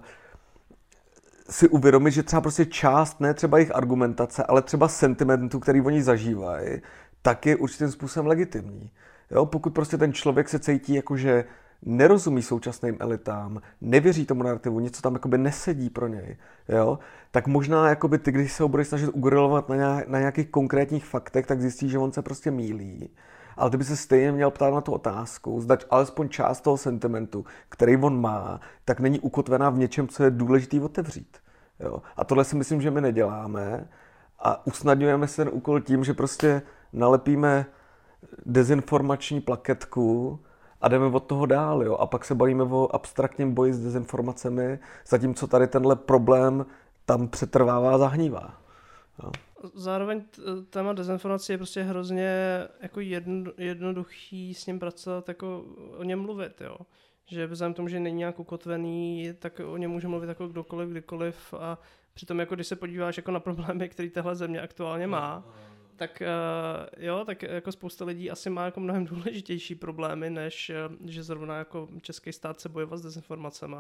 si uvědomit, že třeba prostě část, ne třeba jejich argumentace, ale třeba sentimentu, který oni zažívají, tak je určitým způsobem legitimní. Jo? Pokud prostě ten člověk se cítí jako, že nerozumí současným elitám, nevěří tomu narrativu, něco tam jakoby nesedí pro něj, jo? tak možná jakoby ty, když se ho budeš snažit ugrilovat na, nějak, na nějakých konkrétních faktech, tak zjistíš, že on se prostě mílí. Ale ty by se stejně měl ptát na tu otázku, zdať alespoň část toho sentimentu, který on má, tak není ukotvená v něčem, co je důležitý otevřít. Jo? A tohle si myslím, že my neděláme a usnadňujeme si ten úkol tím, že prostě nalepíme dezinformační plaketku a jdeme od toho dál. Jo? A pak se bavíme o abstraktním boji s dezinformacemi, zatímco tady tenhle problém tam přetrvává, zahnívá. Jo? Zároveň téma dezinformace je prostě hrozně jako jedno, jednoduchý s ním pracovat, jako o něm mluvit, jo. Že vzhledem tomu, že není nějak ukotvený, tak o něm může mluvit jako kdokoliv, kdykoliv a přitom jako když se podíváš jako na problémy, které tahle země aktuálně má, tak uh, jo, tak jako spousta lidí asi má jako mnohem důležitější problémy, než uh, že zrovna jako český stát se bojovat s dezinformacemi.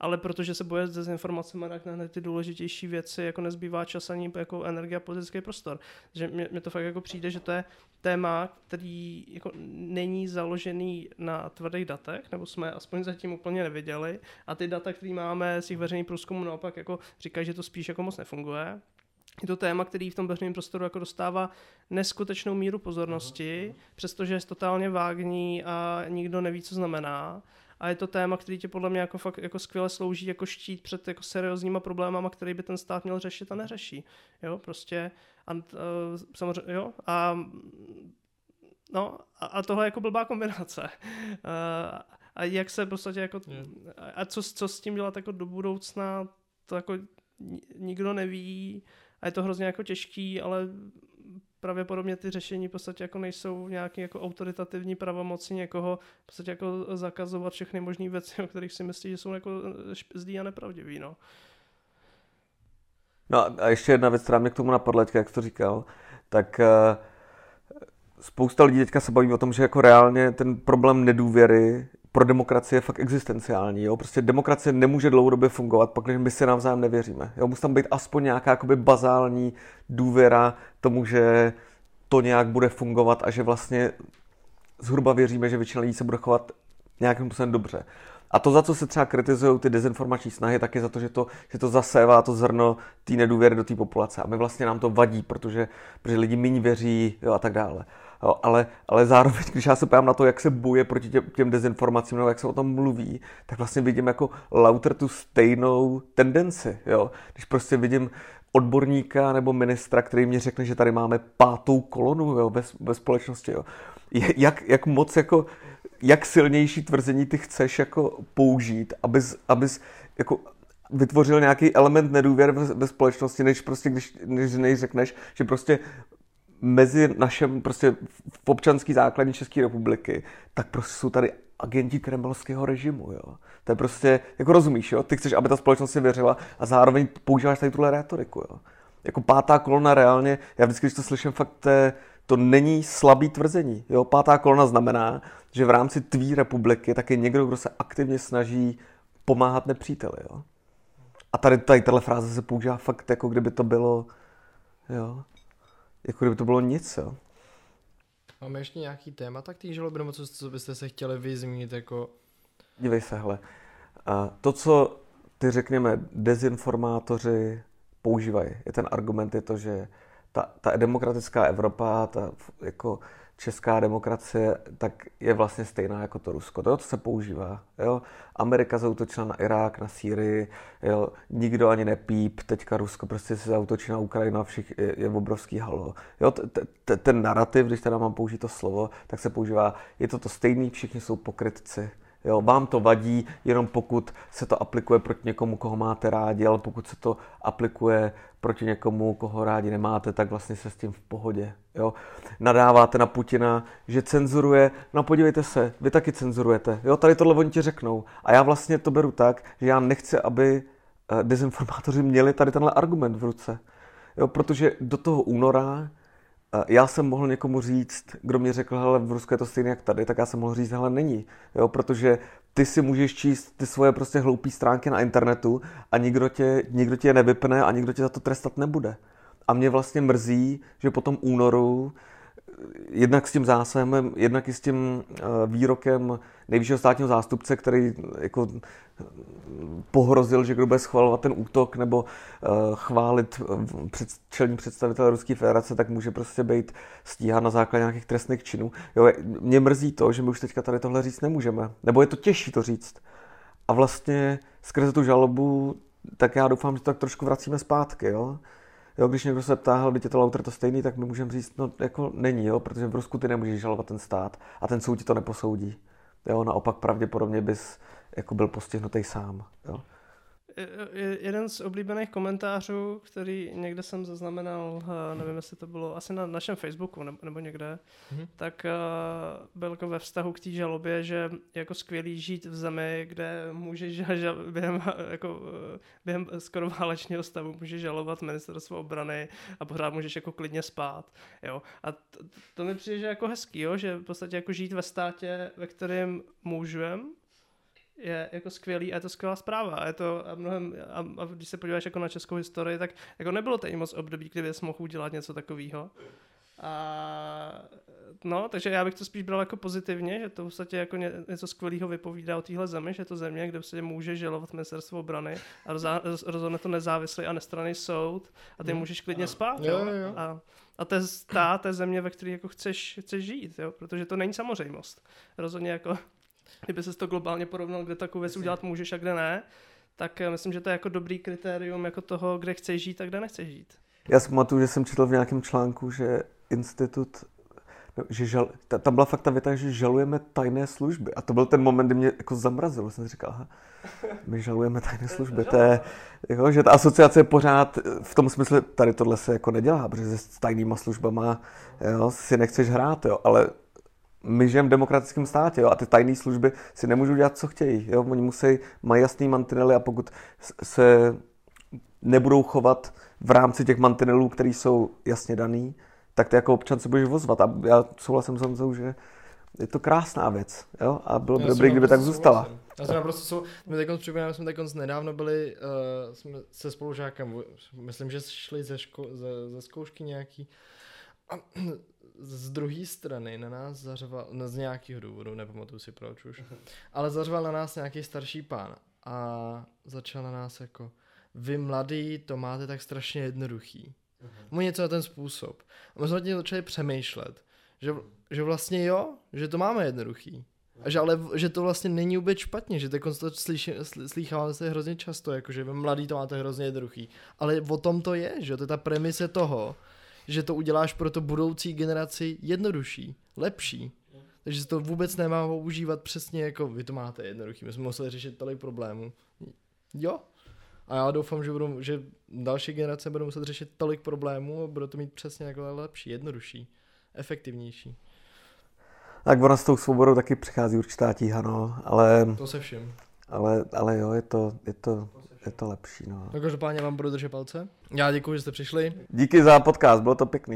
Ale protože se boje s dezinformacemi, tak na ty důležitější věci jako nezbývá čas ani jako energie a politický prostor. Že mě to fakt jako přijde, že to je téma, který jako není založený na tvrdých datech, nebo jsme aspoň zatím úplně neviděli. A ty data, které máme z těch veřejných průzkumů, naopak jako říkají, že to spíš jako moc nefunguje je to téma, který v tom veřejném prostoru jako dostává neskutečnou míru pozornosti, uh-huh. přestože je totálně vágní a nikdo neví, co znamená. A je to téma, který tě podle mě jako fakt jako skvěle slouží jako štít před jako seriózníma problémama, který by ten stát měl řešit a neřeší. Jo, prostě a, uh, samozřejmě, jo, a no, a, a tohle je jako blbá kombinace. Uh, a jak se podstatě jako, a co, co s tím dělat jako do budoucna, to jako nikdo neví, a je to hrozně jako těžký, ale pravděpodobně ty řešení v podstatě jako nejsou nějaký jako autoritativní pravomoci někoho v podstatě jako zakazovat všechny možné věci, o kterých si myslí, že jsou jako zlý a nepravdivý, no. No a ještě jedna věc, která mě k tomu napadla, jak jsi to říkal, tak uh, spousta lidí teďka se baví o tom, že jako reálně ten problém nedůvěry pro demokracii je fakt existenciální. Jo? Prostě demokracie nemůže dlouhodobě fungovat, pokud my si navzájem nevěříme. Jo? Musí tam být aspoň nějaká jakoby bazální důvěra tomu, že to nějak bude fungovat a že vlastně zhruba věříme, že většina lidí se bude chovat nějakým způsobem dobře. A to, za co se třeba kritizují ty dezinformační snahy, tak je za to, že to, že to zasévá to zrno té nedůvěry do té populace. A my vlastně nám to vadí, protože, protože lidi méně věří jo, a tak dále. Ale, ale zároveň, když já se pojám na to, jak se boje proti těm, těm dezinformacím, nebo jak se o tom mluví, tak vlastně vidím jako lauter tu stejnou tendenci. Jo? Když prostě vidím odborníka nebo ministra, který mi řekne, že tady máme pátou kolonu jo, ve, ve společnosti. Jo. Jak, jak moc jako jak silnější tvrzení ty chceš jako použít, abys, abys jako vytvořil nějaký element nedůvěry ve, ve společnosti, než prostě, když, než, než řekneš, že prostě mezi našem prostě v občanský základní České republiky, tak prostě jsou tady agenti kremelského režimu, jo. To je prostě, jako rozumíš, jo, ty chceš, aby ta společnost si věřila a zároveň používáš tady tuhle rétoriku, jo. Jako pátá kolona reálně, já vždycky, když to slyším, fakt to, to není slabý tvrzení, jo. Pátá kolona znamená, že v rámci tvý republiky tak je někdo, kdo se aktivně snaží pomáhat nepříteli, jo. A tady, tady tato fráze se používá fakt, jako kdyby to bylo, jo, jako kdyby to bylo nic, jo. Máme ještě nějaký téma tak té žaloby, nebo co, co byste se chtěli vyzmínit jako... Dívej se, hele. A to, co ty řekněme dezinformátoři používají, je ten argument, je to, že ta, ta demokratická Evropa, ta jako česká demokracie, tak je vlastně stejná jako to Rusko. To, co se používá. Jo? Amerika zautočila na Irák, na Sýrii, jo? nikdo ani nepíp, teďka Rusko prostě se zautočí na Ukrajinu a všich je, je obrovský halo. Jo? Ten narrativ, když teda mám použít to slovo, tak se používá, je to to stejný, všichni jsou pokrytci. Jo, vám to vadí jenom pokud se to aplikuje proti někomu, koho máte rádi, ale pokud se to aplikuje proti někomu, koho rádi nemáte, tak vlastně se s tím v pohodě. Jo. Nadáváte na Putina, že cenzuruje, no podívejte se, vy taky cenzurujete. Jo, tady tohle oni ti řeknou. A já vlastně to beru tak, že já nechci, aby eh, dezinformátoři měli tady tenhle argument v ruce. Jo, protože do toho února já jsem mohl někomu říct, kdo mi řekl, hele, v Rusku je to stejné jak tady, tak já jsem mohl říct, hele, není. Jo, protože ty si můžeš číst ty svoje prostě hloupé stránky na internetu a nikdo tě, nikdo tě je nevypne a nikdo tě za to trestat nebude. A mě vlastně mrzí, že po tom únoru jednak s tím zásahem, jednak i s tím eh, výrokem nejvyššího státního zástupce, který jako pohrozil, že kdo bude schvalovat ten útok nebo eh, chválit eh, před, čelní představitel Ruské federace, tak může prostě být stíhán na základě nějakých trestných činů. Jo, mě mrzí to, že my už teďka tady tohle říct nemůžeme. Nebo je to těžší to říct. A vlastně skrze tu žalobu, tak já doufám, že to tak trošku vracíme zpátky. Jo? Jo, když někdo se ptá, teď je to lauter to stejný, tak my můžeme říct, no jako není, jo, protože v Rusku ty nemůžeš žalovat ten stát a ten soud ti to neposoudí. Jo, naopak pravděpodobně bys jako byl postihnutý sám. Jo jeden z oblíbených komentářů, který někde jsem zaznamenal, eh, nevím, jestli to bylo asi na našem Facebooku nebo někde, mm-hmm. tak eh, byl jako ve vztahu k té žalobě, že je jako skvělý žít v zemi, kde můžeš žal, během, jako, eh, během skoro válečného stavu můžeš žalovat ministerstvo obrany a pořád můžeš jako klidně spát. Jo? A to, to mi přijde, že jako hezký, jo? že v podstatě jako žít ve státě, ve kterém můžem, je jako skvělý a je to skvělá zpráva. A je to a mnohem, a, a když se podíváš jako na českou historii, tak jako nebylo to i moc období, kdy bys mohl udělat něco takového. A no, takže já bych to spíš bral jako pozitivně, že to v podstatě jako ně, něco skvělého vypovídá o téhle zemi, že je to země, kde se může žalovat ministerstvo obrany a rozhodne to nezávislý a nestranný soud a ty hmm. můžeš klidně spát. Jo, jo. Jo. A, a to je stát, je země, ve které jako chceš, chceš žít, jo? protože to není samozřejmost. Rozhodně jako kdyby se to globálně porovnal, kde takovou věc udělat můžeš a kde ne, tak eh, myslím, že to je jako dobrý kritérium jako toho, kde chceš žít a kde nechceš žít. Já si pamatuju, že jsem četl v nějakém článku, že institut no, že žal, tam byla fakt ta věta, že žalujeme tajné služby. A to byl ten moment, kdy mě jako zamrazilo. Jsem si říkal, aha, my žalujeme tajné služby. To je, jako, že ta asociace je pořád v tom smyslu, tady tohle se jako nedělá, protože s tajnýma službama jo, si nechceš hrát, jo, ale my žijeme v demokratickém státě jo, a ty tajné služby si nemůžou dělat, co chtějí. Jo. Oni musí, mají jasný mantinely a pokud se nebudou chovat v rámci těch mantinelů, které jsou jasně daný, tak ty jako občan se budeš vozvat. A já souhlasím s Honzou, že je to krásná věc, jo? A bylo by dobré, kdyby tak zůstala. Souhlasím. Já jsem naprosto sou... My teď připomínám, jsme teď nedávno byli uh, jsme se spolužákem, myslím, že šli ze, ško- ze, ze zkoušky nějaký a z druhé strany na nás zařval, no z nějakého důvodu, nepamatuju si proč už, ale zařval na nás nějaký starší pán a začal na nás jako, vy mladí to máte tak strašně jednoduchý. Uh-huh. Mu něco na ten způsob. A my jsme tím začali přemýšlet, že, že vlastně jo, že to máme jednoduchý. A že ale že to vlastně není vůbec špatně, že to slyši, slýcháváme se hrozně často, jako že vy mladí to máte hrozně jednoduchý. Ale o tom to je, že to je ta premise toho, že to uděláš pro to budoucí generaci jednodušší, lepší. Takže se to vůbec nemá používat přesně jako vy to máte jednoduchý, my jsme museli řešit tolik problémů. Jo. A já doufám, že, budou, že další generace budou muset řešit tolik problémů a budou to mít přesně jako lepší, jednodušší, efektivnější. Tak ona s tou svobodou taky přichází určitá tíha, no, ale... To se vším. Ale, ale jo, je to, je to, je to lepší, no. No každopádně vám budu držet palce. Já děkuji, že jste přišli. Díky za podcast, bylo to pěkný.